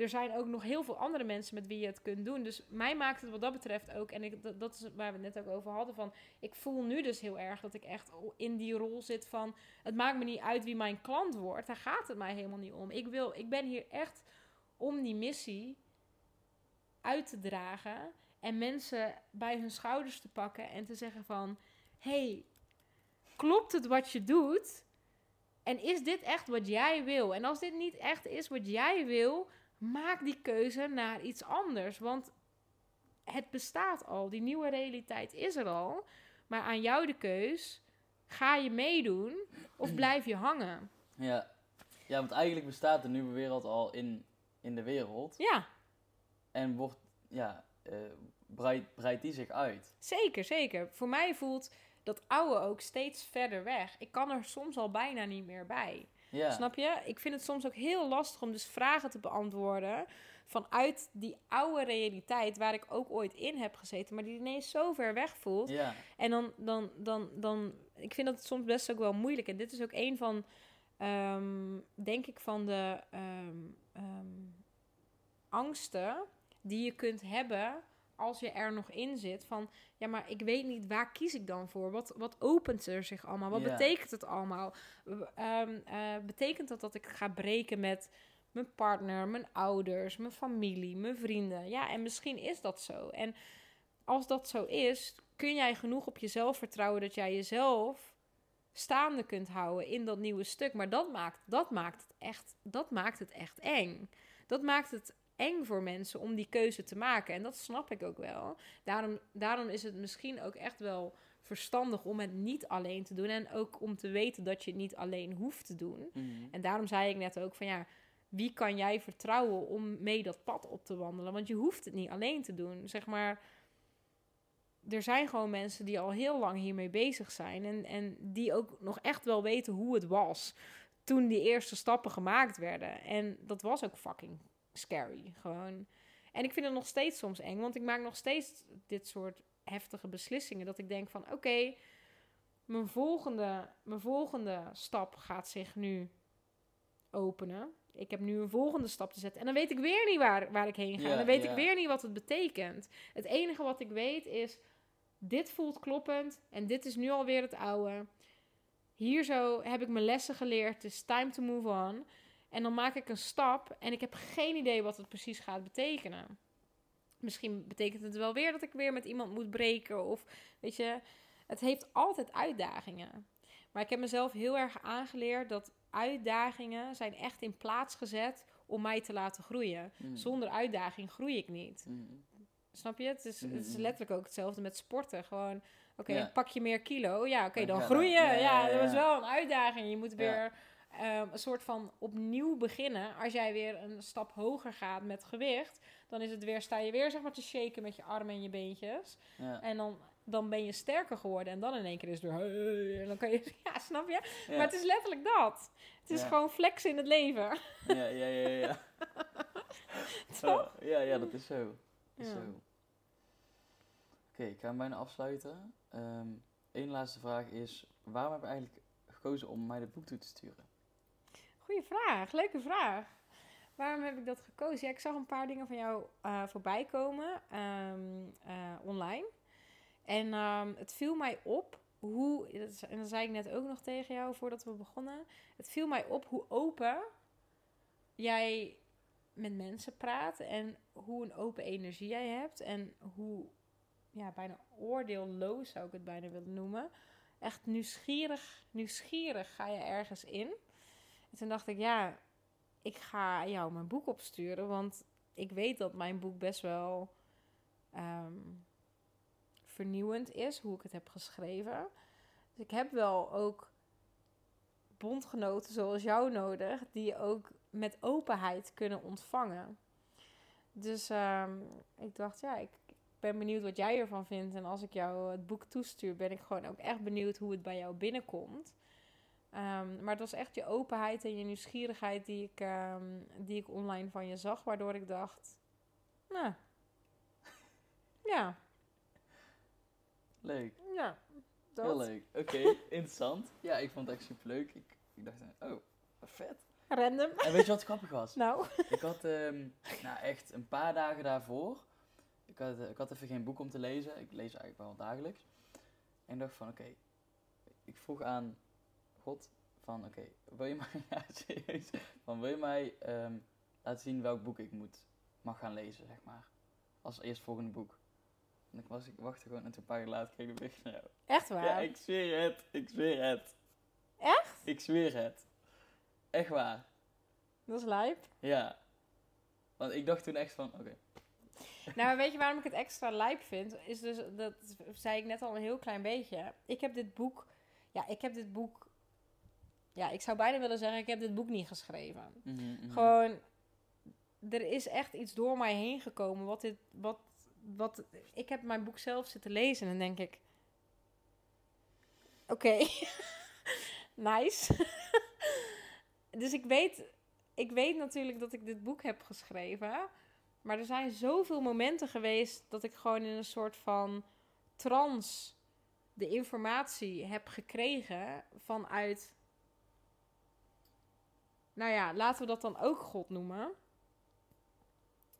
Er zijn ook nog heel veel andere mensen met wie je het kunt doen. Dus mij maakt het wat dat betreft ook, en ik, dat, is waar we het net ook over hadden, van ik voel nu dus heel erg dat ik echt in die rol zit van, het maakt me niet uit wie mijn klant wordt. Daar gaat het mij helemaal niet om. Ik, wil, ik ben hier echt om die missie uit te dragen en mensen bij hun schouders te pakken en te zeggen van, hey, klopt het wat je doet? En is dit echt wat jij wil? En als dit niet echt is wat jij wil, maak die keuze naar iets anders. Want het bestaat al. Die nieuwe realiteit is er al. Maar aan jou de keus. Ga je meedoen of blijf je hangen? ja. Ja, want eigenlijk bestaat de nieuwe wereld al in, in de wereld. Ja, En wordt, ja, eh breidt, breidt die zich uit. zeker, zeker. Voor mij voelt dat oude ook steeds verder weg. Ik kan er soms al bijna niet meer bij. Ja, Snap je? Ik vind het soms ook heel lastig om dus vragen te beantwoorden vanuit die oude realiteit waar ik ook ooit in heb gezeten, maar die ineens zo ver weg voelt. ja, En dan, dan, dan, dan, ik vind dat soms best ook wel moeilijk. En dit is ook een van, ehm, denk ik, van de ehm, ehm, angsten die je kunt hebben als je er nog in zit. Van, ja, maar ik weet niet, waar kies ik dan voor? Wat, wat opent er zich allemaal? Wat betekent het allemaal? Ehm, eh, betekent dat dat ik ga breken met mijn partner, mijn ouders, mijn familie, mijn vrienden? Ja, en misschien is dat zo. En als dat zo is, kun jij genoeg op jezelf vertrouwen dat jij jezelf staande kunt houden in dat nieuwe stuk. Maar dat maakt, dat maakt, het, echt, dat maakt het echt eng. Dat maakt het eng voor mensen om die keuze te maken. En dat snap ik ook wel. Daarom, daarom is het misschien ook echt wel verstandig om het niet alleen te doen. En ook om te weten dat je het niet alleen hoeft te doen. Mhm. En daarom zei ik net ook van ja, wie kan jij vertrouwen om mee dat pad op te wandelen? Want je hoeft het niet alleen te doen. Zeg maar, er zijn gewoon mensen die al heel lang hiermee bezig zijn. En, en die ook nog echt wel weten hoe het was toen die eerste stappen gemaakt werden. En dat was ook fucking scary. Gewoon. En ik vind het nog steeds soms eng, want ik maak nog steeds dit soort heftige beslissingen. Dat ik denk van oké, mijn, volgende, mijn volgende stap gaat zich nu openen. Ik heb nu een volgende stap te zetten. En dan weet ik weer niet waar, waar ik heen ga. En dan weet ik weer niet wat het betekent. Het enige wat ik weet is, dit voelt kloppend en dit is nu alweer het oude. Hier zo heb ik mijn lessen geleerd. Het is time to move on. En dan maak ik een stap en ik heb geen idee wat het precies gaat betekenen. Misschien betekent het wel weer dat ik weer met iemand moet breken. Of weet je, het heeft altijd uitdagingen. Maar ik heb mezelf heel erg aangeleerd dat uitdagingen zijn echt in plaats gezet om mij te laten groeien. Mhm. Zonder uitdaging groei ik niet. Mhm. Snap je? Het is, het is letterlijk ook hetzelfde met sporten. Gewoon, oké, Ja. pak je meer kilo. Ja, oké, Dan groei je. ja, Ja, dat ja. wel een uitdaging. Je moet weer ehm, een soort van opnieuw beginnen. Als jij weer een stap hoger gaat met gewicht, dan is het weer, sta je weer zeg maar te shaken met je armen en je beentjes. Ja. En dan, dan ben je sterker geworden. En dan in één keer is het weer... En dan kan je... Ja, snap je? Ja. Maar het is letterlijk dat. Het is Ja. gewoon flex in het leven. Ja, ja, ja, ja. Toch? Oh, ja, ja, dat is zo. Dat is Ja. zo. Oké, ik ga hem bijna afsluiten. Eén laatste vraag is, waarom heb je eigenlijk gekozen om mij dit boek toe te sturen? Goeie vraag, leuke vraag. Waarom heb ik dat gekozen? Ja, ik zag een paar dingen van jou eh, voorbij komen ehm, eh, online. En ehm, het viel mij op hoe, en dat zei ik net ook nog tegen jou voordat we begonnen. Het viel mij op hoe open jij met mensen praat en hoe een open energie jij hebt. En hoe, ja, bijna oordeelloos zou ik het bijna willen noemen. Echt nieuwsgierig, nieuwsgierig ga je ergens in. En toen dacht ik, ja, ik ga jou mijn boek opsturen. Want ik weet dat mijn boek best wel ehm, vernieuwend is, hoe ik het heb geschreven. Dus ik heb wel ook bondgenoten zoals jou nodig, die ook met openheid kunnen ontvangen. Dus ehm, ik dacht, ja, ik ben benieuwd wat jij ervan vindt. En als ik jou het boek toestuur, ben ik gewoon ook echt benieuwd hoe het bij jou binnenkomt. Ehm, maar het was echt je openheid en je nieuwsgierigheid die ik, ehm, die ik online van je zag, waardoor ik dacht, nou, ja, Leuk, ja, dat. heel leuk. Oké, interessant. Ja, ik vond het echt super leuk. Ik, ik dacht, oh, vet. Random. En weet je wat grappig was? Nou, Ik had ehm, nou echt een paar dagen daarvoor. Ik had, ik had even geen boek om te lezen. Ik lees eigenlijk wel dagelijks. En ik dacht van oké. Ik vroeg aan God van oké, wil je mij. Ja, serieus. Van wil je mij ehm, laten zien welk boek ik moet mag gaan lezen, zeg maar. Als eerstvolgende boek. En ik, was, ik wachtte gewoon en toen een paar jaar later kreeg ik een bericht van jou. echt waar. Ja, ik zweer het. Ik zweer het. Echt? Ik zweer het. Echt waar. Dat is lijp. Ja. Want ik dacht toen echt van oké. Nou, weet je waarom ik het extra lijp vind? Is dus, dat zei ik net al een heel klein beetje. Ik heb dit boek, ja, ik heb dit boek, ja, ik zou bijna willen zeggen, ik heb dit boek niet geschreven. Mhm, mhm. Gewoon, er is echt iets door mij heen gekomen. Wat dit, wat, wat, ik heb mijn boek zelf zitten lezen en denk ik, oké, nice. dus ik weet, ik weet natuurlijk dat ik dit boek heb geschreven. Maar er zijn zoveel momenten geweest dat ik gewoon in een soort van trance de informatie heb gekregen vanuit. Nou ja, laten we dat dan ook God noemen.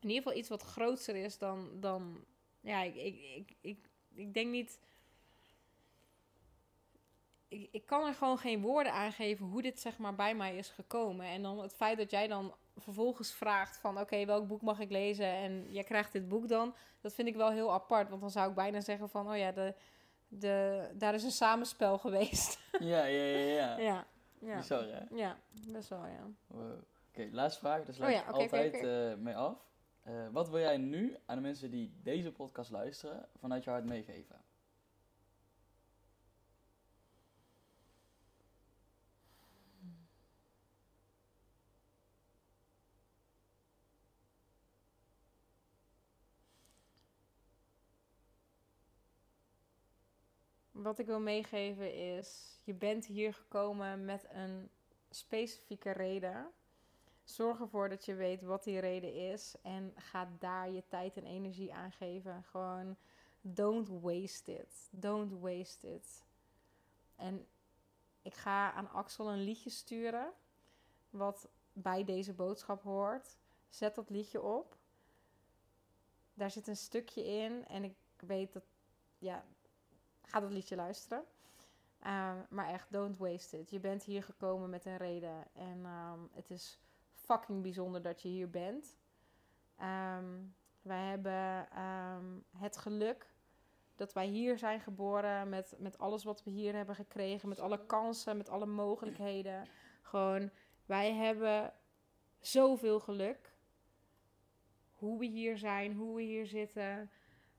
In ieder geval iets wat groter is dan. dan ja, ik, ik, ik, ik, ik denk niet. Ik, ik kan er gewoon geen woorden aan geven hoe dit zeg maar bij mij is gekomen. En dan het feit dat jij dan vervolgens vraagt van... oké, welk boek mag ik lezen en jij krijgt dit boek dan... dat vind ik wel heel apart. Want dan zou ik bijna zeggen van... oh ja, de, de, daar is een samenspel geweest. Ja, ja, ja, ja. ja, ja. Bizar, hè? Ja, best wel, ja. Wow. Oké, laatste vraag. Daar sluit Oh ja, oké, oké, altijd eh, mee af. Eh, wat wil jij nu aan de mensen die deze podcast luisteren vanuit je hart meegeven? Wat ik wil meegeven is, je bent hier gekomen met een specifieke reden. Zorg ervoor dat je weet wat die reden is en ga daar je tijd en energie aan geven. Gewoon don't waste it. Don't waste it. En ik ga aan Axel een liedje sturen wat bij deze boodschap hoort. Zet dat liedje op. Daar zit een stukje in en ik weet dat ja, ga dat liedje luisteren. Um, maar echt, don't waste it. Je bent hier gekomen met een reden. En um, het is fucking bijzonder dat je hier bent. Um, wij hebben het geluk dat wij hier zijn geboren met, met alles wat we hier hebben gekregen. Met alle kansen, met alle mogelijkheden. Gewoon, wij hebben zoveel geluk. Hoe we hier zijn, hoe we hier zitten.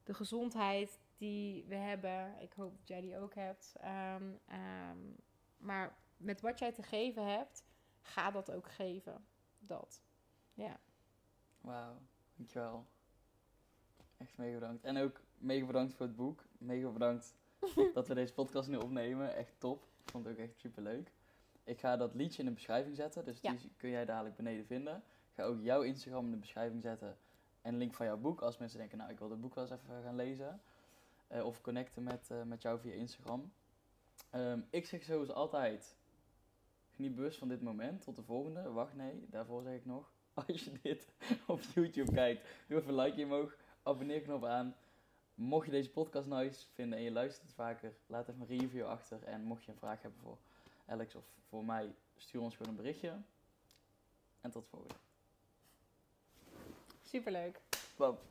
De gezondheid die we hebben. Ik hoop dat jij die ook hebt. Um, um, maar met wat jij te geven hebt, ga dat ook geven. Dat. Ja. Wauw, dankjewel. Echt mega bedankt. En ook mega bedankt voor het boek. Mega bedankt dat we deze podcast nu opnemen. Echt top. Ik vond het ook echt super leuk. Ik ga dat liedje in de beschrijving zetten. Dus Ja. die kun jij dadelijk beneden vinden. Ik ga ook jouw Instagram in de beschrijving zetten. En link van jouw boek. Als mensen denken, nou ik wil het boek wel eens even gaan lezen. Eh, of connecten met, eh, met jou via Instagram. Ehm, ik zeg zoals altijd. Geniet bewust van dit moment. Tot de volgende. Wacht, nee. Daarvoor zeg ik nog. Als je dit op YouTube kijkt, doe even een likeje omhoog. Abonneerknop aan. Mocht je deze podcast nice vinden en je luistert het vaker, laat even een review achter. En mocht je een vraag hebben voor Alex of voor mij, stuur ons gewoon een berichtje. En tot de volgende. Superleuk. Bam.